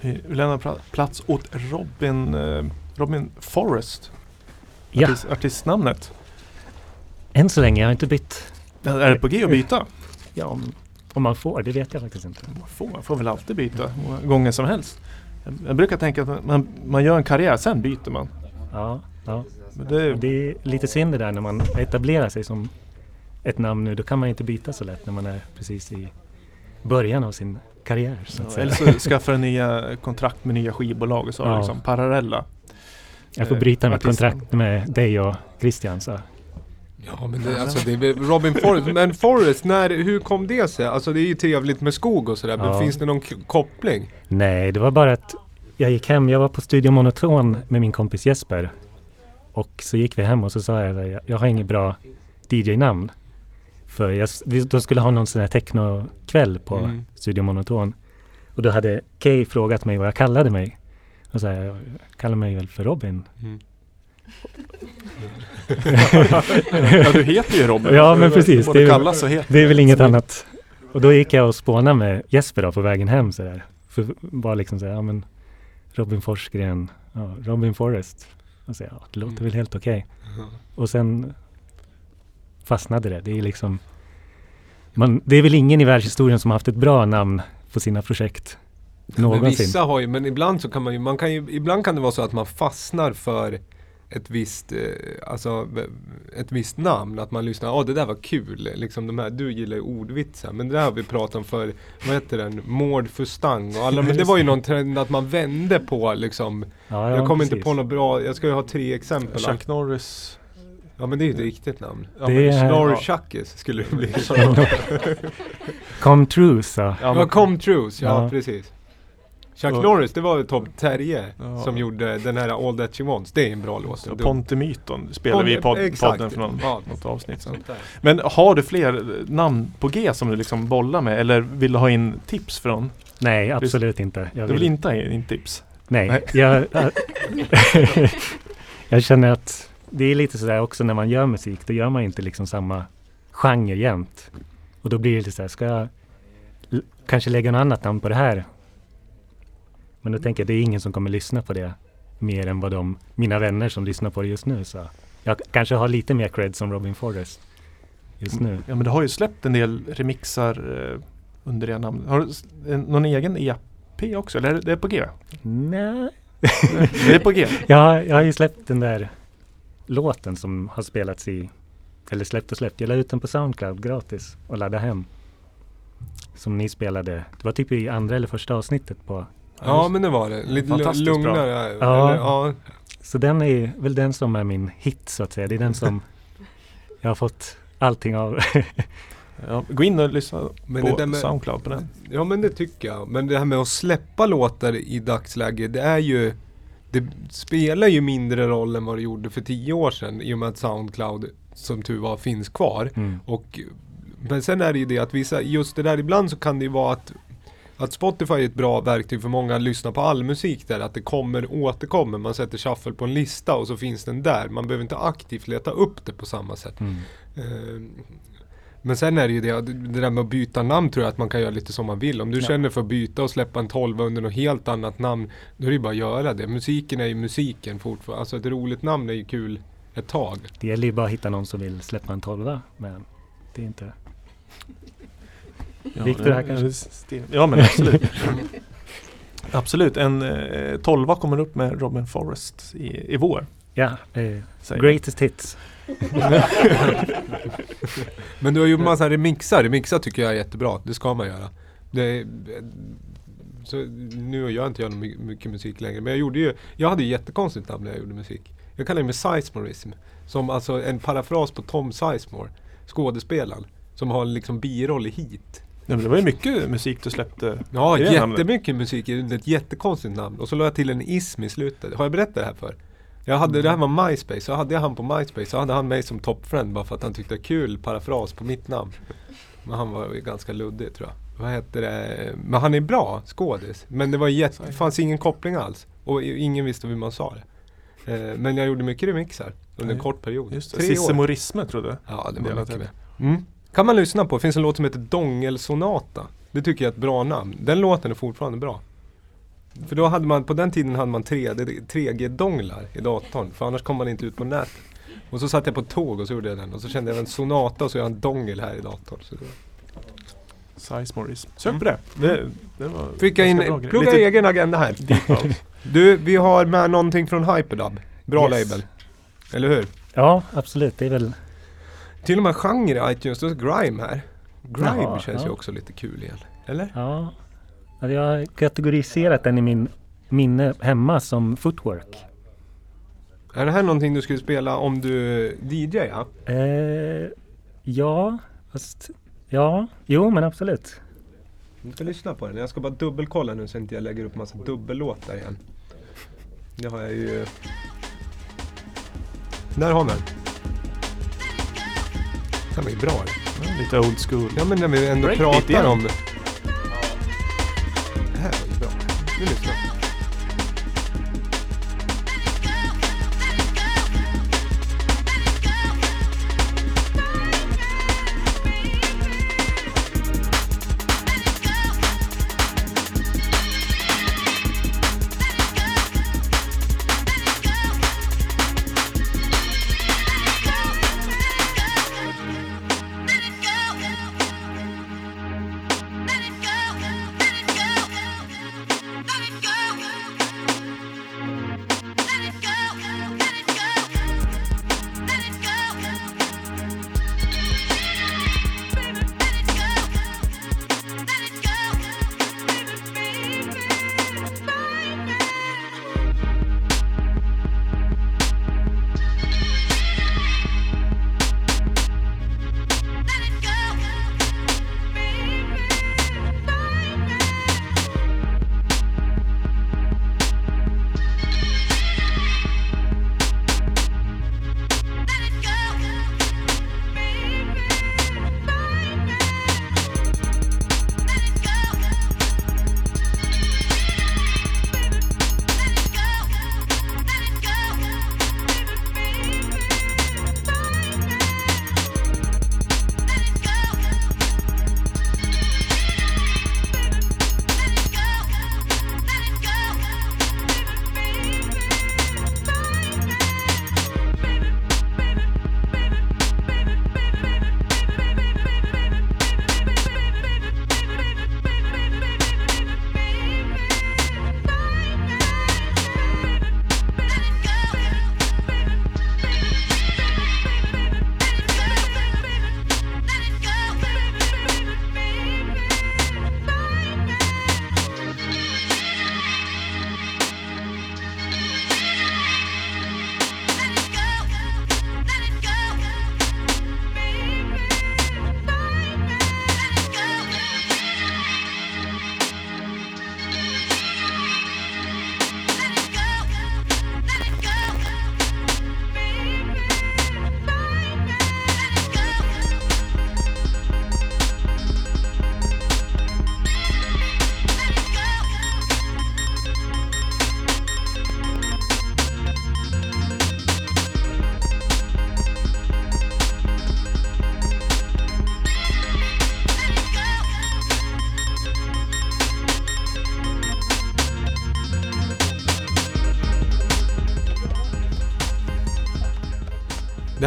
Speaker 2: vi vi lämnar pla- plats åt Robin, eh, Robin Forrest.
Speaker 6: Ja,
Speaker 2: Artist, artistnamnet.
Speaker 6: än så länge. Jag har inte bytt.
Speaker 2: Är det på G att byta?
Speaker 6: Ja, om, man får, det vet jag faktiskt inte.
Speaker 2: Man får, man får väl alltid byta många gånger som helst. Jag, brukar tänka att man, man gör en karriär, sen byter man.
Speaker 6: Ja, ja.
Speaker 2: Det,
Speaker 6: Det är lite synd det där när man etablerar sig som ett namn nu. Då kan man inte byta så lätt när man är precis i början av sin karriär. Så att
Speaker 2: ja, eller så skaffar du nya kontrakt med nya skivbolag och så
Speaker 6: Ja.
Speaker 2: liksom parallella.
Speaker 6: Jag får
Speaker 2: eh,
Speaker 6: bryta mitt
Speaker 2: artistnamn.
Speaker 6: kontrakt med dig och Christian. Så
Speaker 1: Ja men det, alltså, det är Robin Forrest. Men Forrest, när, hur kom det sig? Alltså det är ju trevligt med skog och sådär. Men
Speaker 6: Ja.
Speaker 1: finns det någon koppling?
Speaker 6: Nej, det var bara att jag gick hem. Jag var på Studio Monoton med min kompis Jesper. Och så gick vi hem och så sa jag jag, har inget bra DJ-namn. För jag, då skulle ha någon sån här technokväll på
Speaker 1: Mm.
Speaker 6: Studio Monoton. Och då hade Kay frågat mig vad jag kallade mig. Och så här, jag kallar mig väl för Robin.
Speaker 1: Mm.
Speaker 2: Ja, du heter ju Robin.
Speaker 6: Ja, men precis. Det är-
Speaker 2: och heter.
Speaker 6: Det är väl inget annat. Och då gick jag och spånade med Jesper då på vägen hem så där. För bara liksom så här, ja men Robin Forsgren, ja, Robin Forrest. Och så, ja, det låter
Speaker 1: Mm.
Speaker 6: väl helt okej. Och sen fastnade det. Det är liksom man, Det är väl ingen i världshistorien som har haft ett bra namn på sina projekt.
Speaker 1: Men
Speaker 6: Någonsin.
Speaker 1: vissa har ju, men ibland så kan man ju, man kan ju, ibland kan det vara så att man fastnar för ett visst, eh, alltså ett visst namn. Att man lyssnar, ja det där var kul. Liksom de här, du gillar ju ordvitsar. Men det där har vi pratat om för, vad heter den, Mård Fustang och alla. Men det var ju någon trend att man vände på liksom.
Speaker 6: Ja, ja,
Speaker 1: jag kommer inte på något bra, jag ska ju ha tre exempel.
Speaker 2: Chuck Norris.
Speaker 1: Ja men det är ju ett riktigt namn.
Speaker 2: Ja,
Speaker 6: Det
Speaker 2: men-
Speaker 6: är-
Speaker 1: Snorri
Speaker 2: ja.
Speaker 1: Chuckis skulle det bli.
Speaker 6: Come true så.
Speaker 2: Ja,
Speaker 1: Ja, Come Trues, ja,
Speaker 6: Ja.
Speaker 1: precis. Chuck
Speaker 2: Och-
Speaker 1: Norris, det var Tom Terje
Speaker 2: Ja.
Speaker 1: som gjorde den här All That She Wants. Det är en bra låt.
Speaker 2: Så
Speaker 1: Dum.
Speaker 2: Pontemyton spelade vi i pod-
Speaker 1: Exakt.
Speaker 2: podden för någon,
Speaker 1: Ja.
Speaker 2: något avsnitt sedan. Men har du fler namn på G som du liksom bollar med? Eller vill du ha in tips från?
Speaker 6: Nej, absolut inte. Jag
Speaker 2: Du vill inte ha in tips?
Speaker 6: Nej,
Speaker 2: Nej.
Speaker 6: jag, jag känner att det är lite sådär också när man gör musik. Då gör man inte liksom samma genre jämt. Och då blir det lite såhär, ska jag kanske lägga något annat namn på det här? Men då tänker jag, det är ingen som kommer lyssna på det mer än vad de, mina vänner som lyssnar på det just nu. Så jag kanske har lite mer cred som Robin Forrest just nu.
Speaker 2: Ja men du har ju släppt en del remixar eh, under det namnet. Har du någon egen EP också? Eller är det- på G?
Speaker 6: Nej.
Speaker 2: Det är på G?
Speaker 6: Jag, jag har ju släppt den där låten som har spelats i, eller släppt och släppt. Jag la ut den på Soundcloud gratis och laddade hem. Som ni spelade, det var typ i andra eller första avsnittet på.
Speaker 1: Ja men det var det. Lite
Speaker 2: Fantastiskt bra.
Speaker 1: lugnare.
Speaker 6: Ja.
Speaker 1: Eller, ja.
Speaker 6: Så den är väl den som är min hit så att säga. Det är den som jag har fått allting av.
Speaker 2: Ja, gå in och lyssna
Speaker 1: Men
Speaker 2: på
Speaker 1: med-
Speaker 2: Soundcloud på den.
Speaker 1: ja men det tycker jag. Men det här med att släppa låtar i dagsläge. Det är ju Det spelar ju mindre roll än vad det gjorde för tio år sedan. I och med att Soundcloud som tur var finns kvar.
Speaker 6: Mm.
Speaker 1: Och, men sen är det ju det att vissa, just det där ibland så kan det ju vara att att Spotify är ett bra verktyg för många att lyssna på all musik där. Att det kommer, återkommer. Man sätter shuffle på en lista och så finns den där. Man behöver inte aktivt leta upp det på samma sätt.
Speaker 6: Mm.
Speaker 1: Eh, Men sen är det ju det, det där med att byta namn tror jag att man kan göra lite som man vill. Om du
Speaker 6: Ja.
Speaker 1: känner för att byta och släppa en tolva under något helt annat namn. Då är det ju bara att göra det. Musiken är ju musiken fortfarande. Alltså ett roligt namn är ju kul ett tag.
Speaker 6: Det gäller ju bara att hitta någon som vill släppa en tolva. Men det är inte...
Speaker 2: Ja,
Speaker 6: Viktor
Speaker 2: det-
Speaker 6: här kanske?
Speaker 2: det- Ja men absolut. absolut, en eh, tolva kommer upp med Robin Forrest i, i vår.
Speaker 6: Ja, eh,
Speaker 2: säger vi.
Speaker 6: greatest hits.
Speaker 1: Men du har gjort massa remixar. Remixar tycker jag är jättebra. Det ska man göra. Det är, så nu gör inte jag mycket musik längre. Men jag gjorde ju, jag hade ju jättekonstigt namn när jag gjorde musik. Jag kallade mig Sizemorism. Som alltså en parafras på Tom Sizemore. Skådespelaren. Som har liksom biroll i Heat.
Speaker 2: Nej, men det var ju mycket musik du släppte.
Speaker 1: Ja,
Speaker 2: Det är namnet.
Speaker 1: jättemycket musik. Det är ett jättekonstigt namn. Och så la jag till en ism i slutet. Har jag berättat det här för? Jag hade, det här var MySpace, så hade jag han på MySpace så hade han mig som top-friend bara för att han tyckte det var kul parafras på mitt namn. Men han var ju ganska luddig tror jag. Vad heter det? Men han är bra skådis. Men det var jätte, fanns ingen koppling alls. Och ingen visste hur man sa det. Eh, Men jag gjorde mycket remixar under en kort period.
Speaker 2: Just det,
Speaker 1: Tre
Speaker 2: Sisse
Speaker 1: år.
Speaker 2: Morisme trodde jag.
Speaker 1: Ja, det var mycket
Speaker 2: det.
Speaker 1: mer. Mm. Kan man lyssna på. Det finns en låt som heter Dongelsonata. Det tycker jag är ett bra namn. Den låten är fortfarande bra. För då hade man, på den tiden hade man 3D 3G-donglar i datorn. För annars kom man inte ut på nätet. Och så satt jag på tåg och så gjorde jag den. Och så kände jag en sonata och så gör jag en dongel här i datorn. Så det
Speaker 2: Sizemorism. Sök på det. det, det var
Speaker 1: Fick jag in, plugga
Speaker 2: Lite
Speaker 1: egen agenda här. Du, vi har med någonting från Hyperdub. Bra
Speaker 6: Yes.
Speaker 1: label. Eller hur?
Speaker 6: Ja, absolut. Det är väl...
Speaker 1: Till och med genre i iTunes, det är grime här. Grime
Speaker 6: Jaha,
Speaker 1: känns ju
Speaker 6: ja.
Speaker 1: också lite kul igen. Eller?
Speaker 6: Ja. Jag har kategoriserat den i min minne hemma som footwork.
Speaker 1: Är det här någonting du skulle spela om du DJ? Ja?
Speaker 6: Eh, ja, fast ja, jo men absolut.
Speaker 1: Du ska lyssna på den. Jag ska bara dubbelkolla nu så inte jag lägger upp massa dubbellåtar igen. Det har jag ju... Där har vi var ju bra. det.
Speaker 2: Lite old school.
Speaker 1: Ja men när vi ändå
Speaker 2: Breakbeat
Speaker 1: pratar
Speaker 2: igen.
Speaker 1: om... Det här var ju bra. Nu lyssnar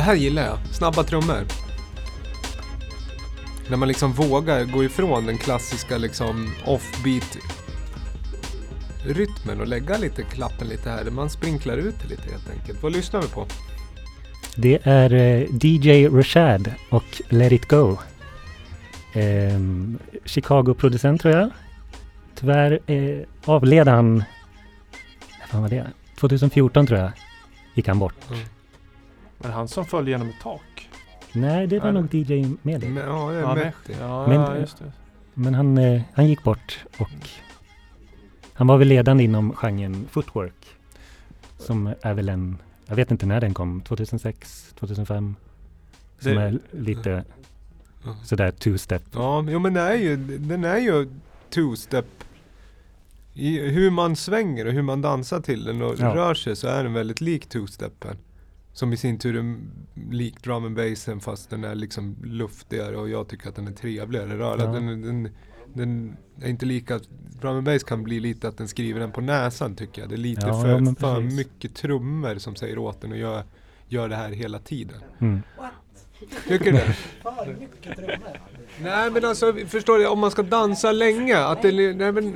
Speaker 1: här gillar jag. Snabba trummor. När man liksom vågar gå ifrån den klassiska liksom offbeat rytmen och lägga lite klappen lite här. Man sprinklar ut det lite helt enkelt. Vad lyssnar vi på?
Speaker 6: Det är eh, DJ Rashad och Let It Go. Ehm, Chicago-producent tror jag. Tyvärr eh, avled han, fan var det? 2014 tror jag, gick han bort.
Speaker 2: Men han som föll genom ett tak.
Speaker 6: Nej, det var
Speaker 2: Nej.
Speaker 6: nog DJ Mehdi.
Speaker 1: Men, ja, det är
Speaker 2: Ja,
Speaker 1: Mehdi.
Speaker 2: Ja,
Speaker 6: Men-
Speaker 2: ja, just det.
Speaker 6: Men han, eh, han gick bort och han var väl ledande inom genren footwork. Som är väl en, jag vet inte när den kom, 2006, 2005. Som
Speaker 2: Det-
Speaker 6: är lite
Speaker 1: Ja.
Speaker 6: sådär two-step.
Speaker 1: Ja, jo, men den är ju, den är ju two-step. I hur man svänger och hur man dansar till den och
Speaker 6: Ja.
Speaker 1: rör sig så är den väldigt lik two-steppen. Som i sin tur är lik drum and bassen fast den är liksom luftigare och jag tycker att den är trevligare rörad.
Speaker 6: Ja.
Speaker 1: Den, den, den är inte lika, drum and bass kan bli lite att den skriver den på näsan tycker jag. Det är lite
Speaker 6: Ja,
Speaker 1: för,
Speaker 6: ja,
Speaker 1: för mycket trummor som säger åt den och gör, gör det här hela tiden.
Speaker 6: Mm.
Speaker 1: Tycker du det? Nej men alltså förstår du om man ska dansa länge att det... Nej men...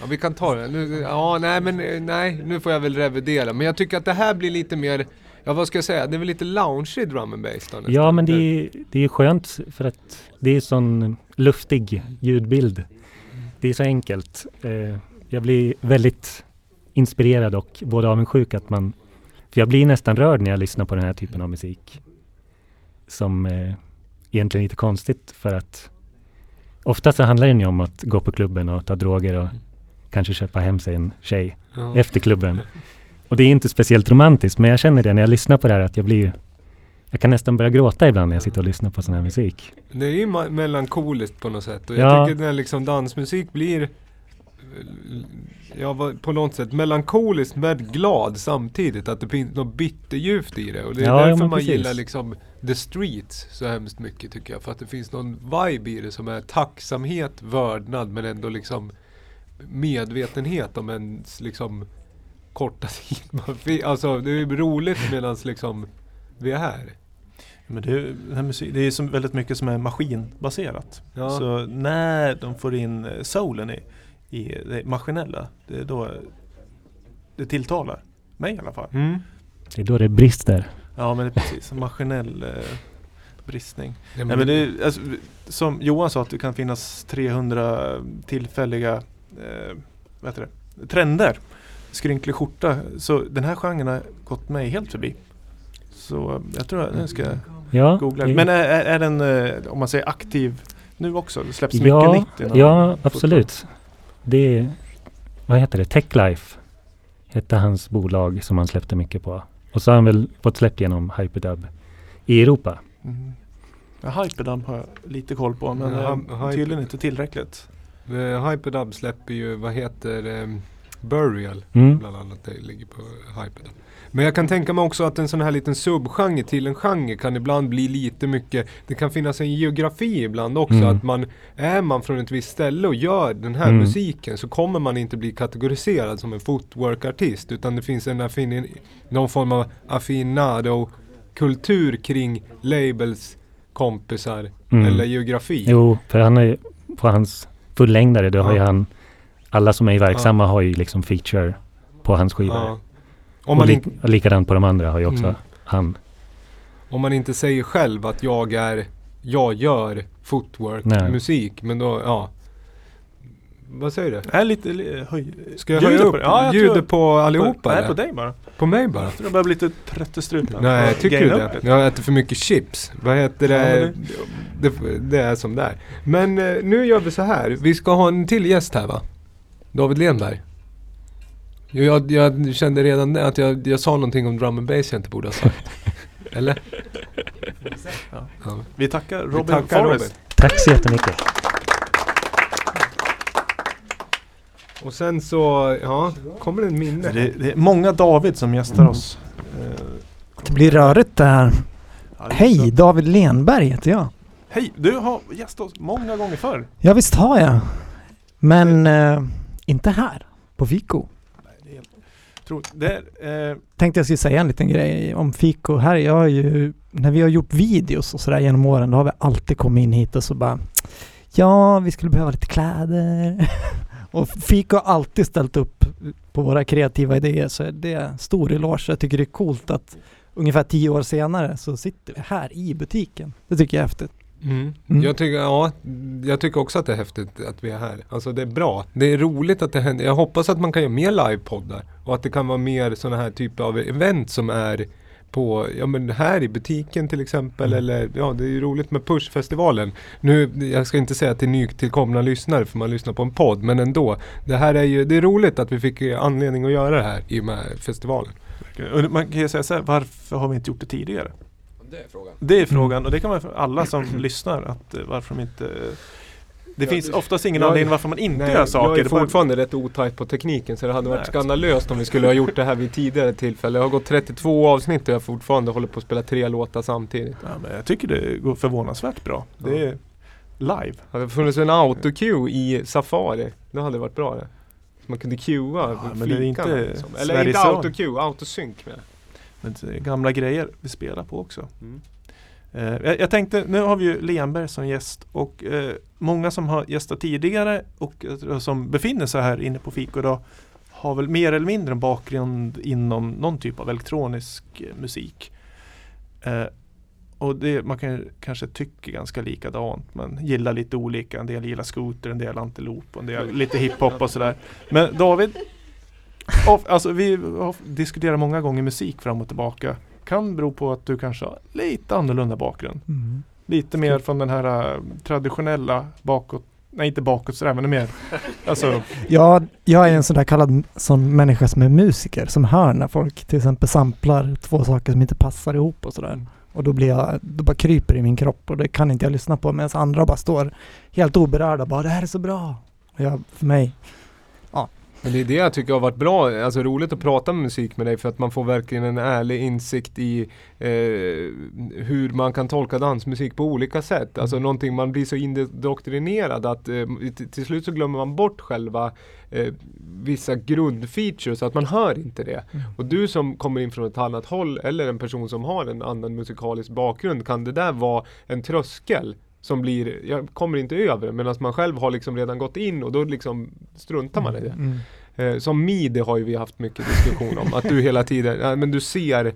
Speaker 1: Ja vi kan ta det. Nu, ja nej men nej nu får jag väl revidera. Men jag tycker att det här blir lite mer... Ja vad ska jag säga? Det är väl lite lounge drum and bass då nästan.
Speaker 6: Ja, men det är, det är skönt för att det är sån luftig ljudbild. Det är så enkelt. Eh, jag blir väldigt inspirerad och både avundsjuk att man... För jag blir nästan rörd när jag lyssnar på den här typen av musik. Som eh, egentligen är lite konstigt för att ofta så handlar det ju om att gå på klubben och ta droger och kanske köpa hem sig en tjej
Speaker 1: Ja.
Speaker 6: efter klubben. Och det är inte speciellt romantiskt, men jag känner det när jag lyssnar på det här att jag blir... Jag kan nästan börja gråta ibland när jag sitter och lyssnar på sån här musik.
Speaker 1: Det är ju melankoliskt på något sätt. Och
Speaker 6: Ja.
Speaker 1: jag tycker när liksom dansmusik blir Ja, på något sätt melankoliskt men glad samtidigt. Att det finns något bitterljuvt i det. Och det är
Speaker 6: Ja, ja,
Speaker 1: därför
Speaker 6: men
Speaker 1: man gillar liksom The Streets så hemskt mycket tycker jag. För att det finns någon vibe i det som är tacksamhet, vördnad men ändå liksom medvetenhet om ens liksom korta tid. Man Alltså det är roligt medan liksom vi är här.
Speaker 2: Men det, är, musik, det är som väldigt mycket som är maskinbaserat.
Speaker 1: Ja.
Speaker 2: Så när de får in eh, soulen i, i det maskinella, det är då det tilltalar. Mig i alla fall.
Speaker 1: Mm.
Speaker 6: Det är då det brister.
Speaker 2: Ja men det är precis, en maskinell eh, bristning.
Speaker 1: Ja,
Speaker 2: Nej, men det, är- alltså, som Johan sa att det kan finnas 300 tillfälliga eh, vad heter det? trender. Skrynklig skjorta. Så den här genren har gått mig helt förbi. Så jag tror att jag ska
Speaker 6: Ja,
Speaker 2: googla. Men är, är den, eh, om man säger aktiv nu också? Det släpps
Speaker 6: ja,
Speaker 2: mycket nytt
Speaker 6: ja,
Speaker 2: fotboll.
Speaker 6: absolut. Det är, vad heter det, Techlife hette hans bolag som han släppte mycket på. Och så har han väl fått släppt genom Hyperdub i Europa.
Speaker 2: Mm. Ja, Hyperdub har jag lite koll på men
Speaker 1: Hyper-
Speaker 2: tydligen inte tillräckligt.
Speaker 1: Eh, Hyperdub släpper ju, vad heter um, Burial
Speaker 6: Mm.
Speaker 1: bland annat. Det ligger på Hyperdub. Men jag kan tänka mig också att en sån här liten subgenre till en genre kan ibland bli lite mycket Det kan finnas en geografi ibland också.
Speaker 6: Mm.
Speaker 1: Att man Är man från ett visst ställe och gör den här
Speaker 6: Mm.
Speaker 1: musiken så kommer man inte bli kategoriserad som en footwork-artist. Utan det finns en affin, någon form av affinado-kultur kring labels, kompisar
Speaker 6: Mm.
Speaker 1: eller geografi.
Speaker 6: Jo, för han ju, på hans fullängdare, då har
Speaker 1: Ja.
Speaker 6: ju han, alla som är verksamma har ju liksom feature på hans skivor.
Speaker 1: Ja. Om
Speaker 6: och
Speaker 1: man
Speaker 6: li- och likadant på de andra har ju också
Speaker 1: Mm.
Speaker 6: han.
Speaker 1: Om man inte säger själv att jag är Jag gör footwork
Speaker 6: Nej.
Speaker 1: musik men då, ja Vad säger du?
Speaker 2: Är lite, li- höj,
Speaker 1: Ska jag höja
Speaker 2: på
Speaker 1: upp
Speaker 2: det? Ja, jag
Speaker 1: ljudet
Speaker 2: tror-
Speaker 1: på allihopa
Speaker 2: Nej, på dig bara.
Speaker 1: På mig bara?
Speaker 2: Jag tror jag börjar bli lite trött i strupen.
Speaker 1: Nej,
Speaker 2: Jag
Speaker 1: tycker du det? Jag äter för mycket chips. Vad heter det? Det, det är som det är. Men eh, nu gör vi så här. Vi ska ha en till gäst här va? David Lenberg. Jo, Jag, jag kände redan att jag, jag sa någonting om drum and bass jag inte borde ha sagt. Eller?
Speaker 2: Ja.
Speaker 1: Ja.
Speaker 2: Vi tackar
Speaker 1: Vi
Speaker 2: Robin
Speaker 1: tackar
Speaker 2: Forrest.
Speaker 1: Robin.
Speaker 6: Tack så jättemycket.
Speaker 1: Och sen så, ja, kommer det en minne.
Speaker 2: Det, det är många David som gästar oss. Eh,
Speaker 7: Det blir rörigt det här.
Speaker 2: ja, det
Speaker 7: Hej,
Speaker 2: så.
Speaker 7: David Lenberg heter jag.
Speaker 2: Hej! Du har gästat oss många gånger förr.
Speaker 7: Ja visst har jag. Men eh, inte här, på Fiko.
Speaker 2: Det är, eh,
Speaker 7: Tänkte jag skulle säga en liten grej om Fiko. Här, jag har ju, när vi har gjort videos och sådär genom åren, då har vi alltid kommit in hit och så bara Ja, vi skulle behöva lite kläder. och Fiko har alltid ställt upp på våra kreativa idéer, så det är stor eloge. Jag tycker det är coolt att ungefär tio år senare så sitter vi här i butiken. Det tycker jag är häftigt.
Speaker 1: Mm.
Speaker 7: Mm.
Speaker 1: Jag, tycker, ja, jag tycker också att det är häftigt att vi är här. Alltså det är bra. Det är roligt att det händer. Jag hoppas att man kan göra mer livepoddar. Och att det kan vara mer sådana här typer av event som är på, ja men här i butiken till exempel.
Speaker 7: Mm.
Speaker 1: Eller ja, det är ju roligt med Pushfestivalen. Nu, jag ska inte säga till nytillkomna lyssnare för man lyssnar på en podd. Men ändå. Det här är ju, det är roligt att vi fick eh, anledning att göra det här i och med festivalen.
Speaker 2: och man kan ju säga så här, varför har vi inte gjort det tidigare?
Speaker 3: Det är frågan.
Speaker 2: Det är frågan och det kan vara för alla som lyssnar att eh, varför de inte Det
Speaker 1: Ja,
Speaker 2: finns
Speaker 1: det-
Speaker 2: oftast ingen
Speaker 1: jag-
Speaker 2: anledning varför man inte
Speaker 1: Nej,
Speaker 2: gör saker.
Speaker 1: Jag är
Speaker 2: Det bara-
Speaker 1: fortfarande rätt otajt på tekniken så det hade varit
Speaker 2: Nej.
Speaker 1: skandalöst om vi skulle ha gjort det här vid tidigare tillfälle. Jag har gått 32 avsnitt och jag fortfarande håller på att spela tre låtar samtidigt.
Speaker 2: Ja, men jag tycker det går förvånansvärt bra. Det är live.
Speaker 1: Hade det funnits en autocue i Safari, då hade det varit bra det. Man kunde cuea
Speaker 2: Ja, men det är inte
Speaker 1: liksom. Eller
Speaker 2: Sveriges
Speaker 1: inte autocue, autosync med.
Speaker 2: Men det är gamla grejer vi spelar på också.
Speaker 1: Mm.
Speaker 2: Eh, jag, jag tänkte, nu har vi ju Lenberg som gäst och eh, många som har gästat tidigare och eh, som befinner sig här inne på Fiko idag har väl mer eller mindre en bakgrund inom någon typ av elektronisk eh, musik. Eh, och det, man kan kanske tycka ganska likadant men gillar lite olika. En del gillar scooter, en del antilop och en del lite hiphop och sådär. Men David, Of, alltså vi har diskuterat många gånger musik fram och tillbaka. Kan bero på att du kanske har lite annorlunda bakgrund.
Speaker 7: Mm.
Speaker 2: Lite mer från den här äh, traditionella bakåt, nej inte bakåtsträvande mer. Alltså,
Speaker 7: Ja, jag är en sån där kallad sån människa som är musiker, som hör när folk till exempel samplar två saker som inte passar ihop och sådär. Och då blir jag, då bara kryper i min kropp och det kan inte jag lyssna på medan andra bara står helt oberörda bara det här är så bra. Och jag, för mig,
Speaker 1: Men det är det jag tycker har varit bra, alltså roligt att prata med musik med dig för att man får verkligen en ärlig insikt i eh, hur man kan tolka dansmusik på olika sätt. Alltså någonting man blir så indoktrinerad att eh, till, slut så glömmer man bort själva eh, vissa grundfeatures, att man hör inte det. Och du som kommer in från ett annat håll eller en person som har en annan musikalisk bakgrund, kan det där vara en tröskel? Som blir, jag kommer inte över medan man själv har liksom redan gått in och då liksom struntar man i det.
Speaker 7: Mm.
Speaker 1: Eh, som midi har ju vi haft mycket diskussion om. Att du hela tiden, ja, men du ser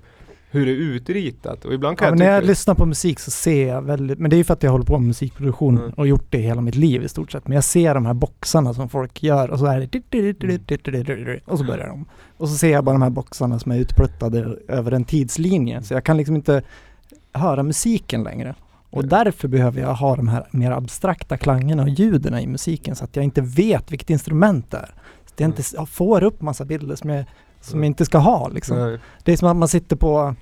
Speaker 1: hur det är utritat. Och ibland kan
Speaker 7: Ja, men
Speaker 1: jag
Speaker 7: när jag
Speaker 1: tycka...
Speaker 7: lyssnar på musik så ser jag väldigt, men det är ju för att jag håller på med musikproduktion
Speaker 1: Mm.
Speaker 7: och gjort det hela mitt liv i stort sett. Men jag ser de här boxarna som folk gör och så är det och så börjar de. Och så ser jag bara de här boxarna som är utpluttade över en tidslinje. Så jag kan liksom inte höra musiken längre. Och därför behöver jag ha de här mer abstrakta klangerna och ljuden i musiken så att jag inte vet vilket instrument det är. Så att jag inte s- får upp massa bilder som jag, som jag inte ska ha liksom. Det är som att man sitter på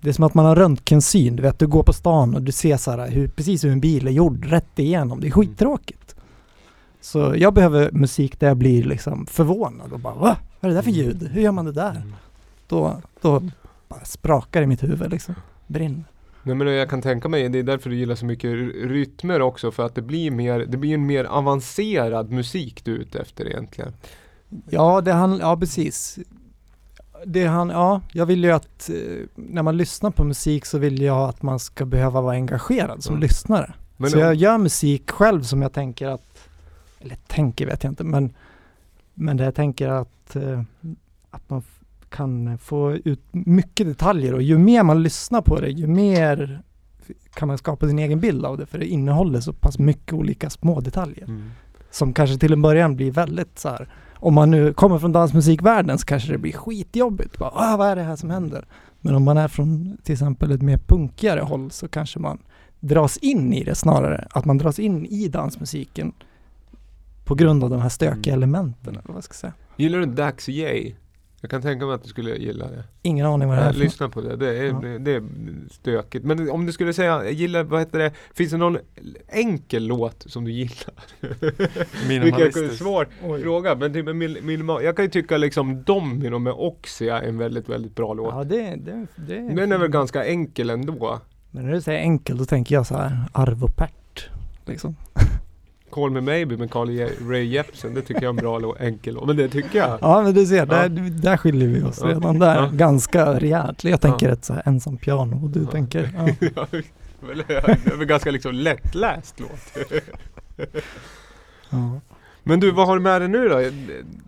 Speaker 7: Det är som att man har röntgensyn, du vet du går på stan och du ser så här hur, precis hur en bil är gjord rätt igenom. Det är skittråkigt. Så jag behöver musik där jag blir liksom förvånad och bara va? Vad är det där för ljud? Hur gör man det där? Då, då bara sprakar i mitt huvud liksom. Brinner.
Speaker 1: Nej men jag kan tänka mig, det är därför du gillar så mycket ry- rytmer också för att det blir mer, det blir en mer avancerad musik du är ute efter egentligen.
Speaker 7: Ja, det han, ja precis. Det han, ja, jag vill ju att eh, när man lyssnar på musik så vill jag att man ska behöva vara engagerad som
Speaker 1: Mm.
Speaker 7: lyssnare.
Speaker 1: Men
Speaker 7: så
Speaker 1: om-
Speaker 7: jag gör musik själv som jag tänker att, eller tänker vet jag inte, men, men det jag tänker att, eh, att man kan få ut mycket detaljer och ju mer man lyssnar på det, ju mer kan man skapa sin egen bild av det, för det innehåller så pass mycket olika små detaljer
Speaker 1: Mm.
Speaker 7: som kanske till en början blir väldigt så här. Om man nu kommer från dansmusikvärlden så kanske det blir skitjobbigt. Bara, ah, vad är det här som händer? Men om man är från till exempel ett mer punkigare håll så kanske man dras in i det snarare. Att man dras in i dansmusiken på grund av de här stökiga
Speaker 1: Mm.
Speaker 7: elementen. Eller vad jag ska säga.
Speaker 1: Gillar du Dax J? Jag kan tänka mig att du skulle gilla det.
Speaker 7: Ingen aning vad det är
Speaker 1: Jag
Speaker 7: för
Speaker 1: lyssna på det, det är,
Speaker 7: Ja.
Speaker 1: det är stökigt. Men om du skulle säga, jag gillar, vad heter det, finns det någon enkel låt som du gillar? Vilken
Speaker 2: minimalistisk.
Speaker 1: svår fråga, men typ min, min, jag kan ju tycka liksom Domino med Oxia är en väldigt, väldigt bra låt.
Speaker 7: Ja, det, det, det
Speaker 1: Den är väl ganska enkel ändå.
Speaker 7: Men när du säger enkel då tänker jag så här Arvo Pärt. Liksom.
Speaker 1: Call Me Maybe med Je- Rae Jepsen, det tycker jag är en bra låt, enkel låt. Men det tycker jag.
Speaker 7: Ja men du ser,
Speaker 1: Ja.
Speaker 7: där, där skiljer vi oss
Speaker 1: Ja.
Speaker 7: redan där.
Speaker 1: Ja.
Speaker 7: Ganska rejält. Jag tänker
Speaker 1: Ja.
Speaker 7: ett så här ensam piano och du tänker ja.
Speaker 1: Det är väl ganska liksom lättläst låt.
Speaker 7: Ja.
Speaker 1: Men du, vad har du med dig nu då?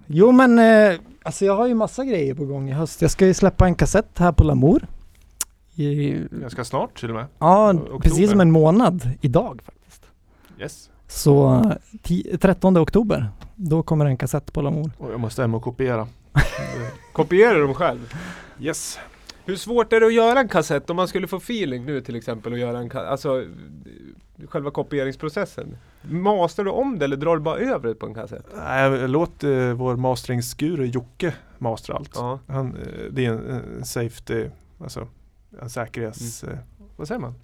Speaker 7: Jo men eh, alltså jag har ju massa grejer på gång i höst. Jag ska ju släppa en kassett här på Lamour. I,
Speaker 2: Ganska snart till och med.
Speaker 7: ja,
Speaker 2: oktober.
Speaker 7: precis som en månad idag faktiskt.
Speaker 2: Yes.
Speaker 7: Så eh, ti- 13 oktober, då kommer en kassett på Lamour.
Speaker 2: Och jag måste hem och kopiera.
Speaker 1: Kopierar du dem själv?
Speaker 2: Yes.
Speaker 1: Hur svårt är det att göra en kassett om man skulle få feeling nu till exempel och göra en alltså själva kopieringsprocessen? Master du om det eller drar du bara över det på en kassett?
Speaker 2: Nej, låt eh, vår masteringsguru Jocke mastra allt.
Speaker 1: Ja.
Speaker 2: Han, eh, det är en, en safety, alltså en säkerhets...
Speaker 1: Mm.
Speaker 2: Eh, vad säger man?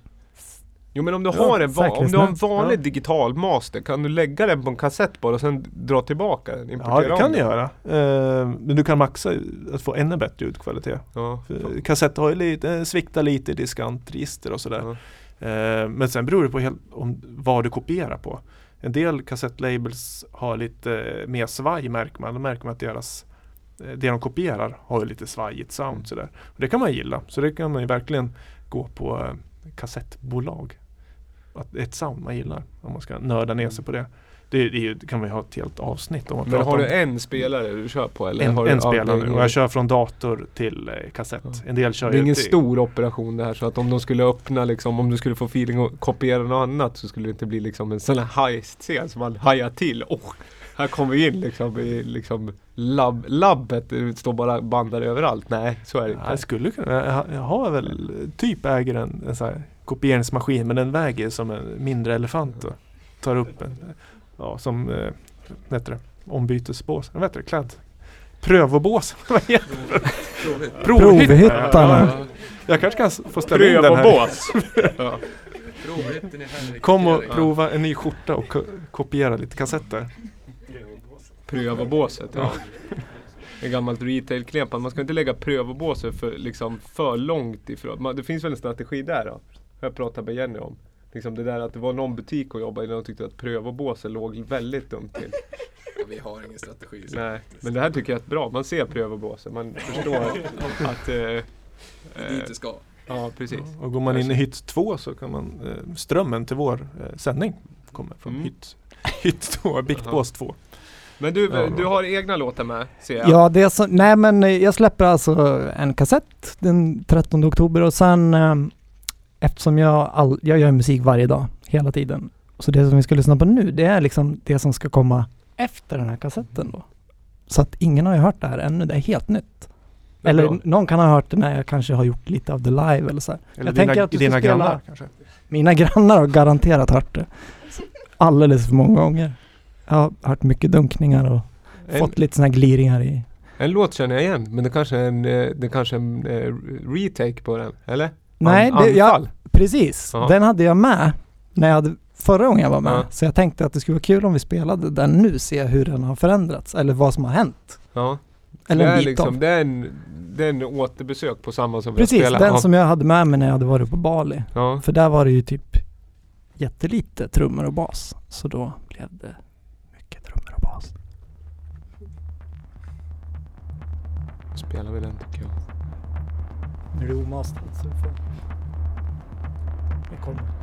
Speaker 1: Jo men om du
Speaker 7: Ja,
Speaker 1: har en, om du har en vanlig
Speaker 2: Ja.
Speaker 1: digital master, kan du lägga den på en kassett bara och sen dra tillbaka den?
Speaker 2: Ja, det kan du göra. Eh, men du kan maxa att få ännu bättre ljudkvalitet.
Speaker 1: Ja.
Speaker 2: Kassett har ju lite, eh, sviktar lite i diskantregister och sådär.
Speaker 1: Ja.
Speaker 2: Eh, men sen beror det på helt, om vad du kopierar på. En del kassettlabels har lite eh, mer svaj märker man. Då märker man att deras eh, det de kopierar har lite svajigt sound
Speaker 1: Mm.
Speaker 2: sådär. Och det kan man gilla. Så det kan man ju verkligen gå på kassettbolag. Att ett sound man gillar. Om man ska nörda ner sig på det. Det, det, det kan vi ha ett helt avsnitt om.
Speaker 1: Men har du
Speaker 2: om.
Speaker 1: en spelare du kör på eller?
Speaker 2: en,
Speaker 1: du,
Speaker 2: en
Speaker 1: ja,
Speaker 2: spelare nu och jag kör från dator till eh, kassett.
Speaker 1: Ja.
Speaker 2: En del kör
Speaker 1: Det är ingen
Speaker 2: till-
Speaker 1: stor operation det här så att om de skulle öppna liksom, om du skulle få feeling och kopiera något annat så skulle det inte bli liksom en sån här heist-scen som man hajar till. Oh, Här kommer vi in liksom i liksom labb, labbet, det står bara bandar överallt. Nej, så är det
Speaker 2: Jag
Speaker 1: inte.
Speaker 2: skulle kunna, jag, jag har väl typ äger en, en sån här kopieringsmaskin men den väger som en mindre elefant och tar upp en, ja som, eh, vad heter det, ombytesbås, vad heter det, klädd? Prövobås, det?
Speaker 7: Provhyttarna.
Speaker 2: Ja, Jag kanske kan få ställa in den här.
Speaker 1: ja.
Speaker 2: Kom och prova en ny skjorta och ko- kopiera lite kassetter.
Speaker 1: Pröva båset, ja. Ett gammalt retail-knep. Man ska inte lägga prövobåset för, liksom, för långt ifrån. Man, det finns väl en strategi där då? Jag pratade med Jenny om. Liksom det där att det var någon butik att jobba i där de tyckte att prövobåset låg väldigt dumt till.
Speaker 3: Vi har ingen strategi. så-
Speaker 1: Nej, men det här tycker jag är bra. Man ser prövobåset. Man förstår att... Eh,
Speaker 3: Det är
Speaker 1: eh,
Speaker 3: dit det ska.
Speaker 1: ja, precis.
Speaker 2: Och går man in i hytt 2 så kan man, eh, strömmen till vår eh, sändning kommer från
Speaker 1: Mm.
Speaker 2: hytt, hytt 2, Biktbås 2.
Speaker 1: Men du,
Speaker 2: Ja.
Speaker 1: du har egna låtar med, ser jag.
Speaker 7: Ja, det är så, nej men eh, jag släpper alltså en kassett den 13 oktober och sen eh, eftersom jag, all, jag gör musik varje dag, hela tiden. Så det som vi ska lyssna på nu, det är liksom det som ska komma efter den här kassetten då. Så att ingen har ju hört det här ännu, det är helt nytt.
Speaker 1: Det är
Speaker 7: Eller
Speaker 1: bra.
Speaker 7: någon kan ha hört det när jag kanske har gjort lite av det live eller så här.
Speaker 2: Eller
Speaker 7: Jag
Speaker 2: dina,
Speaker 7: tänker att du
Speaker 2: dina
Speaker 7: spela-
Speaker 2: grannar kanske?
Speaker 7: Mina grannar har garanterat hört det. Alldeles för många gånger. Jag har hört mycket dunkningar och
Speaker 1: En,
Speaker 7: fått lite sådana här gliringar i.
Speaker 1: en låt känner jag igen, men det kanske är en, eh, det kanske är en eh, retake på den, eller?
Speaker 7: Nej,
Speaker 1: An-
Speaker 7: det, jag, precis.
Speaker 1: Ja.
Speaker 7: Den hade jag med när jag hade, förra gången jag var med.
Speaker 1: Ja.
Speaker 7: Så jag tänkte att det skulle vara kul om vi spelade den nu, se hur den har förändrats eller vad som har hänt.
Speaker 1: Ja.
Speaker 7: Eller
Speaker 1: det,
Speaker 7: en
Speaker 1: är
Speaker 7: bit
Speaker 1: liksom,
Speaker 7: av.
Speaker 1: det, är en, det är en återbesök på samma som
Speaker 7: Precis,
Speaker 1: vi spelade.
Speaker 7: den
Speaker 1: ja.
Speaker 7: som jag hade med mig när jag hade varit på Bali.
Speaker 1: Ja.
Speaker 7: För där var det ju typ jättelite trummor och bas. Så då blev det mycket trummor och bas.
Speaker 1: Spelar vi den tycker jag.
Speaker 7: Nu är det omasterat så du får...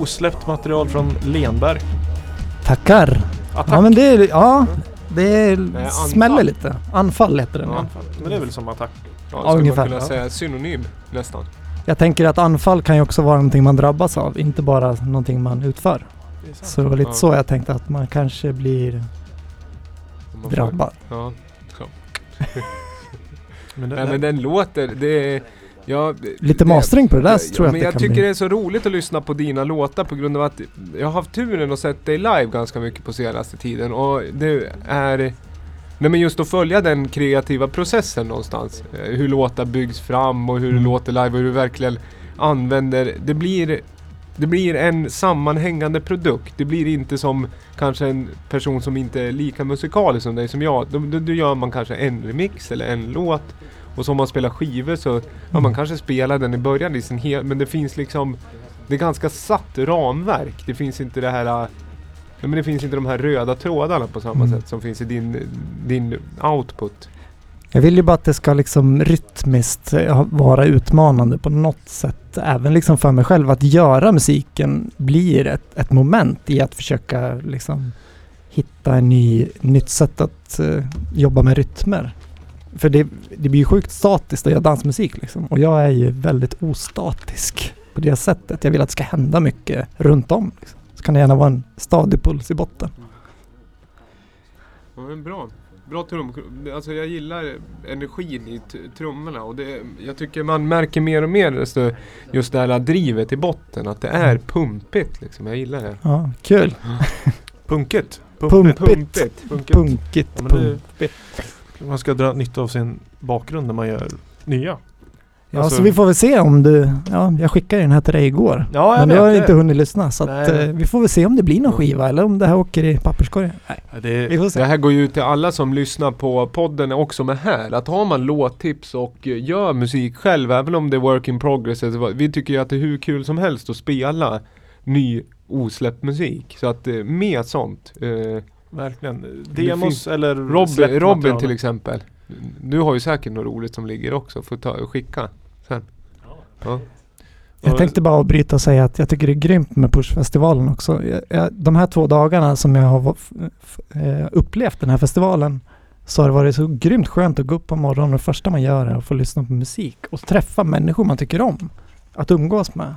Speaker 2: osläppt material från Lenberg.
Speaker 7: Tackar!
Speaker 2: Attack.
Speaker 7: Ja men det är, ja, det är,
Speaker 1: anfall.
Speaker 7: smäller lite. Anfall heter den
Speaker 2: Ja,
Speaker 7: ja.
Speaker 2: men det är väl som attack?
Speaker 1: Ja,
Speaker 7: Ja,
Speaker 1: skulle
Speaker 7: ungefär,
Speaker 1: man kunna
Speaker 7: ja.
Speaker 1: säga synonym nästan.
Speaker 7: Jag tänker att anfall kan ju också vara någonting man drabbas av, inte bara någonting man utför.
Speaker 2: Det.
Speaker 7: Så det var lite
Speaker 1: Ja.
Speaker 7: så jag tänkte att man kanske blir
Speaker 1: man får-
Speaker 7: drabbad.
Speaker 1: Ja.
Speaker 2: Men det,
Speaker 1: Nej men den låter, det är... Ja,
Speaker 7: Lite
Speaker 1: det-
Speaker 7: mastering på det där
Speaker 1: Ja,
Speaker 7: tror jag
Speaker 1: men
Speaker 7: att det
Speaker 1: jag
Speaker 7: kan
Speaker 1: tycker
Speaker 7: bli.
Speaker 1: det är så roligt att lyssna på dina låtar på grund av att jag har haft turen att sett dig live ganska mycket på senaste tiden och det är Nej men just att följa den kreativa processen någonstans. Eh, Hur låtar byggs fram och hur det
Speaker 7: Mm.
Speaker 1: låter live och hur du verkligen använder. Det blir, det blir en sammanhängande produkt. Det blir inte som kanske en person som inte är lika musikalisk som dig som jag. Då, då, då gör man kanske en remix eller en låt. Och så om man spelar skivor så, ja man kanske spelar den i början i sin hel, men det finns liksom Det är ganska satt ramverk. Det finns inte det här men det finns inte de här röda trådarna på samma
Speaker 7: Mm.
Speaker 1: sätt som finns i din, din output.
Speaker 7: Jag vill ju bara att det ska liksom rytmiskt eh, vara utmanande på något sätt. Även liksom för mig själv. Att göra musiken blir ett, ett moment i att försöka liksom hitta en ny, nytt sätt att eh, jobba med rytmer. För det, det blir ju sjukt statiskt att göra dansmusik liksom. Och jag är ju väldigt ostatisk på det sättet. Jag vill att det ska hända mycket runt om. Liksom. Så kan det gärna vara en stadig puls i botten.
Speaker 1: Ja, men bra. Bra trum. Alltså jag gillar energin i trummorna och det, jag tycker man märker mer och mer desto just det här drivet i botten. Att det är pumpigt liksom. Jag gillar det.
Speaker 7: Ja, kul.
Speaker 2: Punkigt.
Speaker 7: Pumpigt.
Speaker 1: Pumpigt. Pumpigt.
Speaker 2: Det-
Speaker 7: pumpigt.
Speaker 2: Man ska dra nytta av sin bakgrund när man gör nya.
Speaker 7: Ja,
Speaker 2: Alltså-
Speaker 7: så vi får väl se om du... Ja, jag skickade den här till dig igår.
Speaker 2: Ja,
Speaker 7: men du har inte hunnit lyssna så att, eh, vi får väl se om det blir någon skiva eller om det här åker i papperskorgen. Nej,
Speaker 2: det,
Speaker 7: vi får se.
Speaker 1: Det här går ju ut till alla som lyssnar på podden också med här. Att har man låttips och eh, gör musik själv, även om det är work in progress. vad- Vi tycker ju att det är hur kul som helst att spela ny osläppt musik. Så att eh, med sånt. Eh,
Speaker 2: verkligen. Demos eller
Speaker 1: Robin, Robin till exempel. Du har ju säkert något roligt som ligger också. Får ta och skicka sen. Ja.
Speaker 7: Jag tänkte bara avbryta och säga att jag tycker det är grymt med Pushfestivalen också. De här två dagarna som jag har eh, upplevt den här festivalen så har det varit så grymt skönt att gå upp på morgonen och det första man gör är att få lyssna på musik och träffa människor man tycker om. Att umgås med.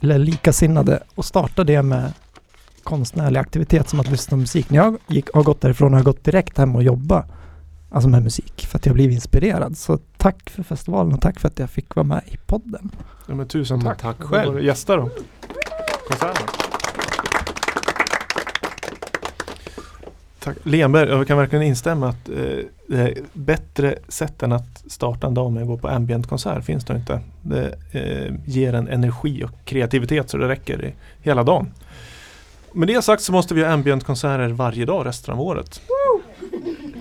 Speaker 7: Eller likasinnade och starta det med konstnärlig aktivitet som att lyssna på musik. När jag gick, har gått därifrån har jag gått direkt hem och jobba alltså med musik för att jag blivit inspirerad. Så tack för festivalen och tack för att jag fick vara med i podden.
Speaker 2: Ja, men tusen tack.
Speaker 1: tack själv.
Speaker 2: Gäster då. Konserten. Tack. Lenberg, jag kan verkligen instämma att eh, det är bättre sätt än att starta en dag med att gå på ambient-konsert finns det inte. Det eh, ger en energi och kreativitet så det räcker i hela dagen. Med det sagt så måste vi ha ambient-konserter varje dag resten av året.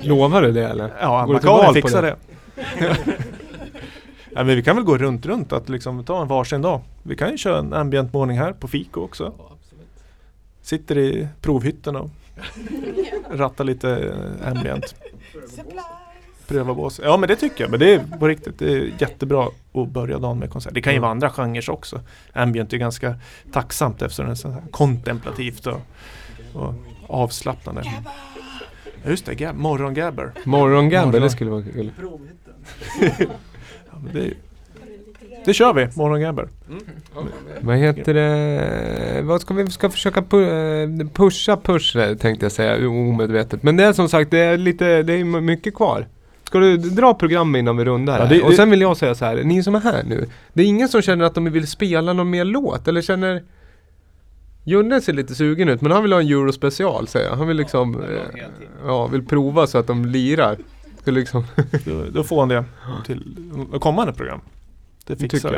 Speaker 1: Lovar du det eller?
Speaker 2: Ja,
Speaker 1: Går
Speaker 2: man
Speaker 1: du till val
Speaker 2: kan
Speaker 1: på
Speaker 2: fixa
Speaker 1: det?
Speaker 2: det. ja, men vi kan väl gå runt, runt att liksom ta en varsin dag. Vi kan ju köra en ambient morning här på Fiko också. Sitter i provhytten och rattar lite ambient. Pröva. Ja men det tycker jag. Men det är på riktigt. Det är jättebra att börja dagen med konsert. Det kan ju
Speaker 1: Mm.
Speaker 2: vara andra genrer också. Ambient är ganska tacksamt eftersom det är så här kontemplativt och, och avslappnande. Ja, Just det, gab- morgongabber.
Speaker 1: Morgongabber,
Speaker 2: Morgon.
Speaker 1: det skulle vara kul.
Speaker 2: Ja, det, det kör vi, morgongabber.
Speaker 1: Vad heter det? Vad ska vi ska försöka pu- eh, pusha push tänkte jag säga omedvetet. Men det är som sagt, det är lite, det är mycket kvar. Ska du dra program innan vi rundar
Speaker 2: Ja,
Speaker 1: här?
Speaker 2: det-
Speaker 1: Och sen vill jag säga så här, ni som är här nu. Det är ingen som känner att de vill spela någon mer låt eller känner Junne ser lite sugen ut men han vill ha en Euro-special säger jag. Han vill liksom eh, Ja, vill prova så att de lirar. Liksom
Speaker 2: Då, då får han det till kommande program. Det fixar vi.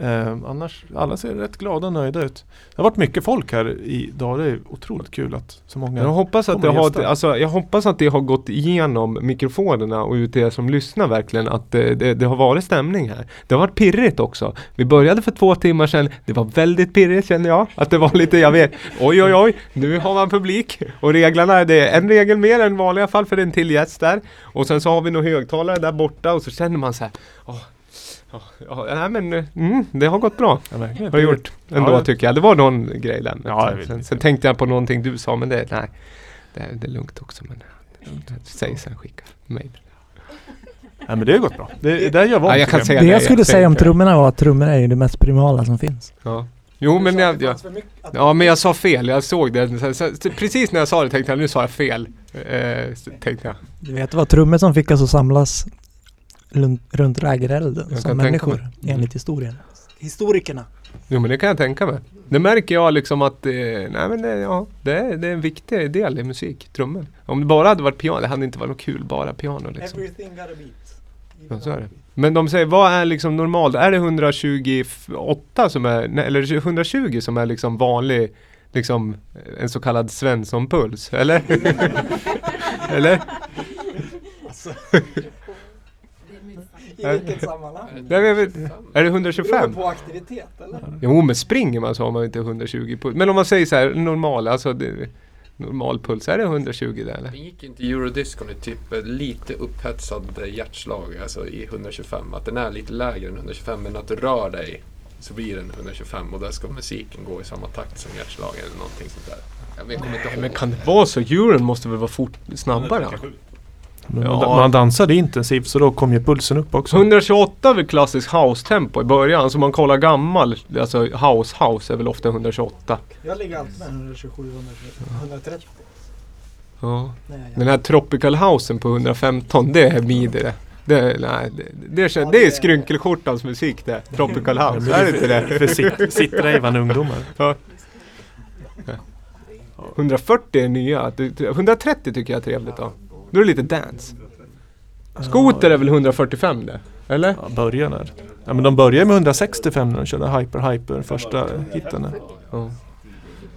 Speaker 2: Eh, annars, alla ser rätt glada och nöjda ut. Det har varit mycket folk här idag. Det är otroligt kul att så många
Speaker 1: Jag hoppas att det har, alltså, jag hoppas att det har gått igenom mikrofonerna och ut till er som lyssnar verkligen att det, det, det har varit stämning här. Det har varit pirrigt också. Vi började för två timmar sedan. Det var väldigt pirrigt känner jag. Att det var lite, jag vet, oj oj oj, nu har man publik. Och reglerna, är- det är en regel mer än vanliga fall för en till gäst där. Och sen så har vi nog högtalare där borta och så känner man så här, åh, Ja, ja, nej men mm, det har gått bra.
Speaker 2: Ja, verkligen.
Speaker 1: Har gjort ändå
Speaker 2: Ja, det-
Speaker 1: tycker jag. Det var någon grej där.
Speaker 2: Ja,
Speaker 1: sen, sen, sen tänkte jag på någonting du sa men det, nej. Det, är- det är lugnt också men det. Säg sen skicka mail.
Speaker 2: Ja, men det har gått bra. Det, där gör
Speaker 1: Ja, jag kan säga
Speaker 7: Det
Speaker 1: nej,
Speaker 7: jag skulle
Speaker 1: jag
Speaker 7: säga om trummorna var att trummor är ju det mest primala som finns.
Speaker 1: Ja. Jo men jag, jag, ja men jag sa fel, jag såg det. Så, precis när jag sa det tänkte jag nu sa jag fel. Eh, tänkte jag.
Speaker 7: Du vet, det var trummor som fick oss att samlas runt,
Speaker 1: Jag
Speaker 7: som människor
Speaker 1: mig.
Speaker 7: enligt historien. Historikerna.
Speaker 1: Jo men det kan jag tänka mig. Det märker jag liksom att, eh, nej men det, ja, det är, det är en viktig del i musik, trummor. Om det bara hade varit piano, det hade inte varit något kul, bara piano liksom.
Speaker 7: Everything got a beat.
Speaker 1: Ja, så är det. Men de säger, vad är liksom normalt? Är det 128 som är, nej, eller 120 som är liksom vanlig, liksom en så kallad Svensson-puls? Eller? eller?
Speaker 7: I vilket sammanhang?
Speaker 1: Nej, men jag vet, är det 125?
Speaker 7: på aktivitet eller?
Speaker 1: Jo men springer man så har man inte 120 puls. Men om man säger så här normal, alltså det, normal puls, är det 120 där eller?
Speaker 3: Den gick inte eurodiscon i typ lite upphetsad hjärtslag, alltså i 125. Att den är lite lägre än 125 men att du rör dig så blir den 125 och där ska musiken gå i samma takt som hjärtslag eller någonting sånt där. Jag vet- kommer inte ihåg.
Speaker 1: Men kan det vara så? Euron måste väl vara fort, snabbare?
Speaker 2: Men
Speaker 1: Ja.
Speaker 2: Man, man dansade intensivt så då kom ju pulsen upp också.
Speaker 1: 128 är väl klassisk house-tempo i början, så man kollar gammal, alltså house, house är väl ofta 128.
Speaker 7: Jag ligger alltid med 127, 130.
Speaker 1: Ja. Den här tropical housen på 115, det är midi det. Det, är- nej, det, det, känns, det är skrynkelskjortans musik det. Tropical house, är det inte det?
Speaker 2: För sitt, sitträvande ungdomar.
Speaker 1: Ja. 140 är nya, Det- 130 tycker jag är trevligt då. Då är det lite dance. Skoter är väl 145 det? Eller?
Speaker 2: Ja, börjar där. Ja men de börjar med 165 när de körde Hyper Hyper första hitten.
Speaker 1: Ja.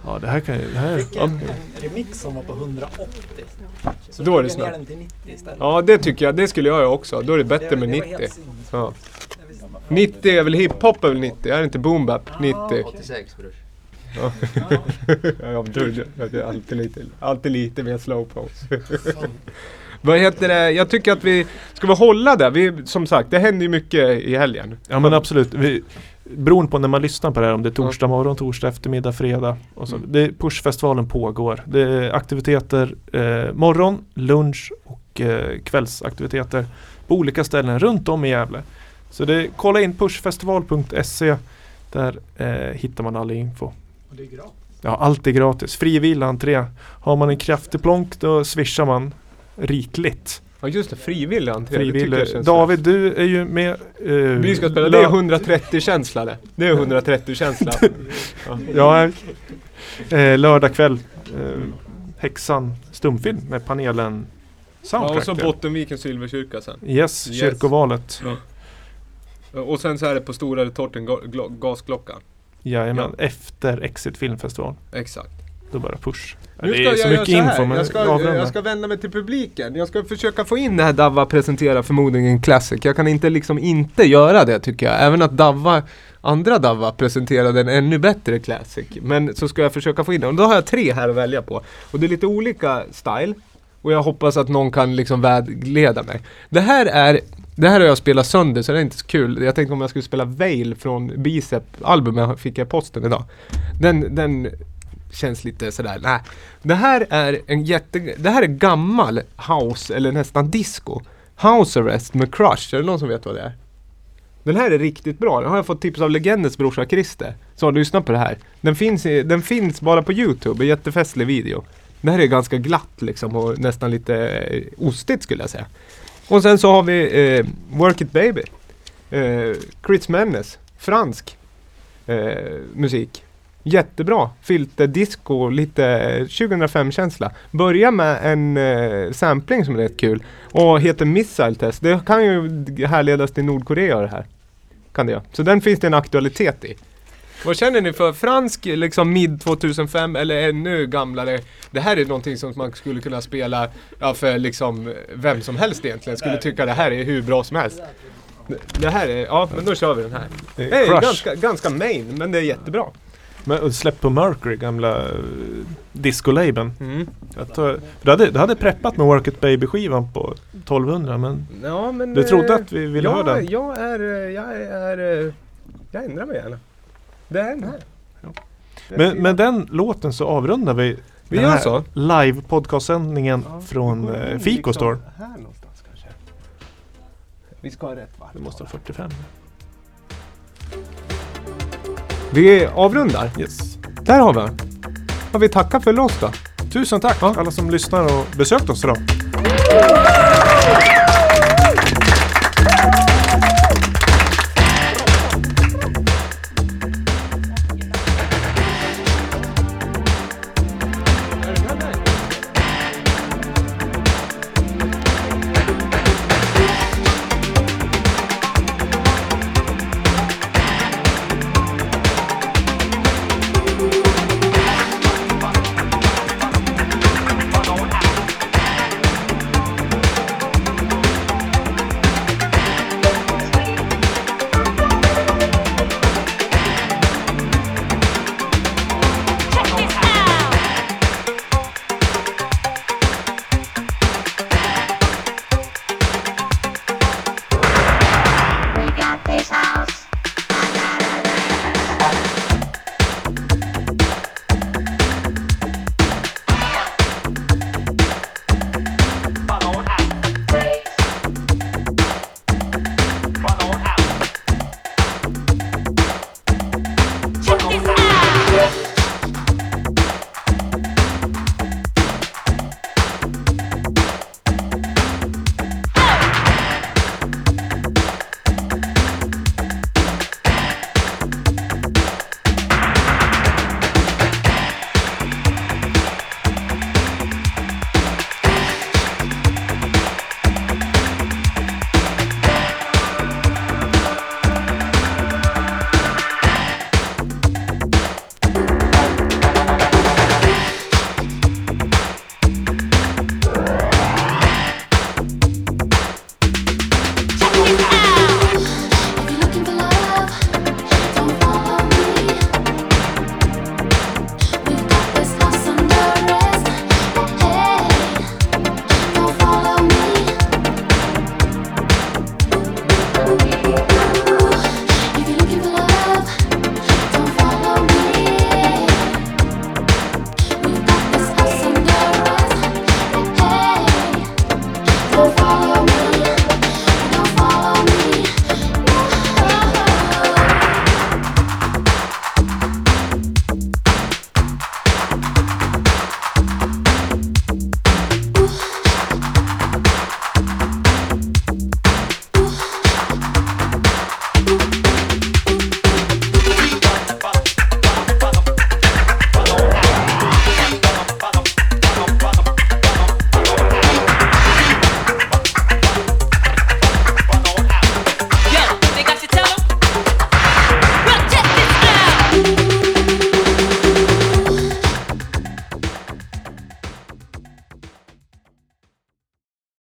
Speaker 2: Ja det här kan ju... Det här, ja,
Speaker 7: remix som var på 180. Så
Speaker 1: Då är det snabbt.
Speaker 7: den till 90 istället.
Speaker 1: Ja det tycker jag, det skulle jag göra också. Då är det bättre med 90. Ja. 90 är väl hiphop är väl 90? Är det inte boom bap? 90?
Speaker 4: 86 brors.
Speaker 1: Ja, ja, du, du, det är alltid lite, alltid lite mer slow pose. Vad heter det? Jag tycker att vi ska vi hålla där. Vi, som sagt, det händer ju mycket i helgen.
Speaker 2: ja men absolut. Vi, beroende på när man lyssnar på det här, om det är torsdag morgon, torsdag eftermiddag, fredag. Och så.
Speaker 1: Mm.
Speaker 2: Det, Pushfestivalen pågår. Det är aktiviteter eh, morgon, lunch och eh, kvällsaktiviteter på olika ställen runt om i Gävle. Så det, kolla in pushfestival.se. Där eh, hittar man all info.
Speaker 7: Och det är gratis.
Speaker 2: Ja, allt är gratis. Frivillig entré. Har man en kraftig plonk då swishar man rikligt.
Speaker 1: Ja just det, frivillig entré.
Speaker 2: Frivillig. David, du är ju med. eh,
Speaker 1: Vi ska spela, det är 130 känsla det. Det är 130 känsla.
Speaker 2: Ja, eh, lördag kväll. Eh, Häxan stumfilm med panelen
Speaker 1: Ja,
Speaker 2: soundtrack.
Speaker 1: och så
Speaker 2: ja.
Speaker 1: Bottenvikens Silverkyrka sen.
Speaker 2: Yes,
Speaker 1: Yes.
Speaker 2: kyrkovalet.
Speaker 1: Och sen så är det på Stora Retorten gasklockan.
Speaker 2: Jajamän, efter Exit filmfestival.
Speaker 1: Exakt.
Speaker 2: Då börjar push.
Speaker 1: Nu
Speaker 2: det
Speaker 1: ska
Speaker 2: är så
Speaker 1: jag göra
Speaker 2: mycket
Speaker 1: så
Speaker 2: info men
Speaker 1: jag ska, jag ska vända mig till publiken. Jag ska försöka få in det här Davva presenterar förmodligen en classic. Jag kan inte liksom inte göra det tycker jag. Även att Davva, andra Davva presenterade en ännu bättre classic. Men så ska jag försöka få in det. Och då har jag tre här att välja på. Och det är lite olika style. Och jag hoppas att någon kan liksom vägleda mig. Det här är det här har jag spelat sönder så det är inte så kul. Jag tänkte om jag skulle spela Veil från Bicep-albumet fick jag i posten idag. Den, den känns lite sådär, nej. Det här är en jätte, det här är gammal house eller nästan disco. House Arrest med Crush, är det någon som vet vad det är? Den här är riktigt bra, den har jag fått tips av Legendens brorsa Christer. Så har lyssnat på det här. Den finns, i, den finns bara på Youtube, en jättefestlig video. Det här är ganska glatt liksom och nästan lite eh, ostigt skulle jag säga. Och sen så har vi eh, Work It Baby. Eh, Chris Mennes, fransk eh, musik. Jättebra. Filter, disco, lite 2005-känsla. Börja med en eh, sampling som är rätt kul. Och heter Missile Test. Det kan ju härledas till Nordkorea det här. Kan det göra. Så den finns det en aktualitet i. Vad känner ni för fransk, liksom mid 2005 eller ännu gamlare? Det här är någonting som man skulle kunna spela ja, för liksom vem som helst egentligen. Skulle tycka det här är hur bra som helst. Det- här är, ja men då kör vi den här.
Speaker 2: Det
Speaker 1: är ganska, ganska main, men det är jättebra.
Speaker 2: Men, släpp på Mercury, gamla uh, discolabeln.
Speaker 1: Mm.
Speaker 2: Jag tror- Du hade, du hade preppat med Work It Baby skivan på 1200 men
Speaker 1: Ja, men,
Speaker 2: du trodde
Speaker 1: eh,
Speaker 2: att vi ville
Speaker 1: ja,
Speaker 2: höra den?
Speaker 1: Jag är, eh, jag är, eh, jag ändrar mig gärna. Det är den här.
Speaker 2: Ja. Men med den låten så avrundar vi
Speaker 1: Vi gör
Speaker 2: här
Speaker 1: så.
Speaker 2: live podcastsändningen
Speaker 1: Ja, vi
Speaker 2: från eh,
Speaker 1: in
Speaker 2: Fikostore.
Speaker 1: liksom Här någonstans kanske. Vi ska ha rätt varv.
Speaker 2: Det måste vara 45.
Speaker 1: Vi avrundar.
Speaker 2: Yes.
Speaker 1: Där har vi den. Ja, vi tackar för oss då.
Speaker 2: Tusen tack alla som lyssnar och besökt oss idag.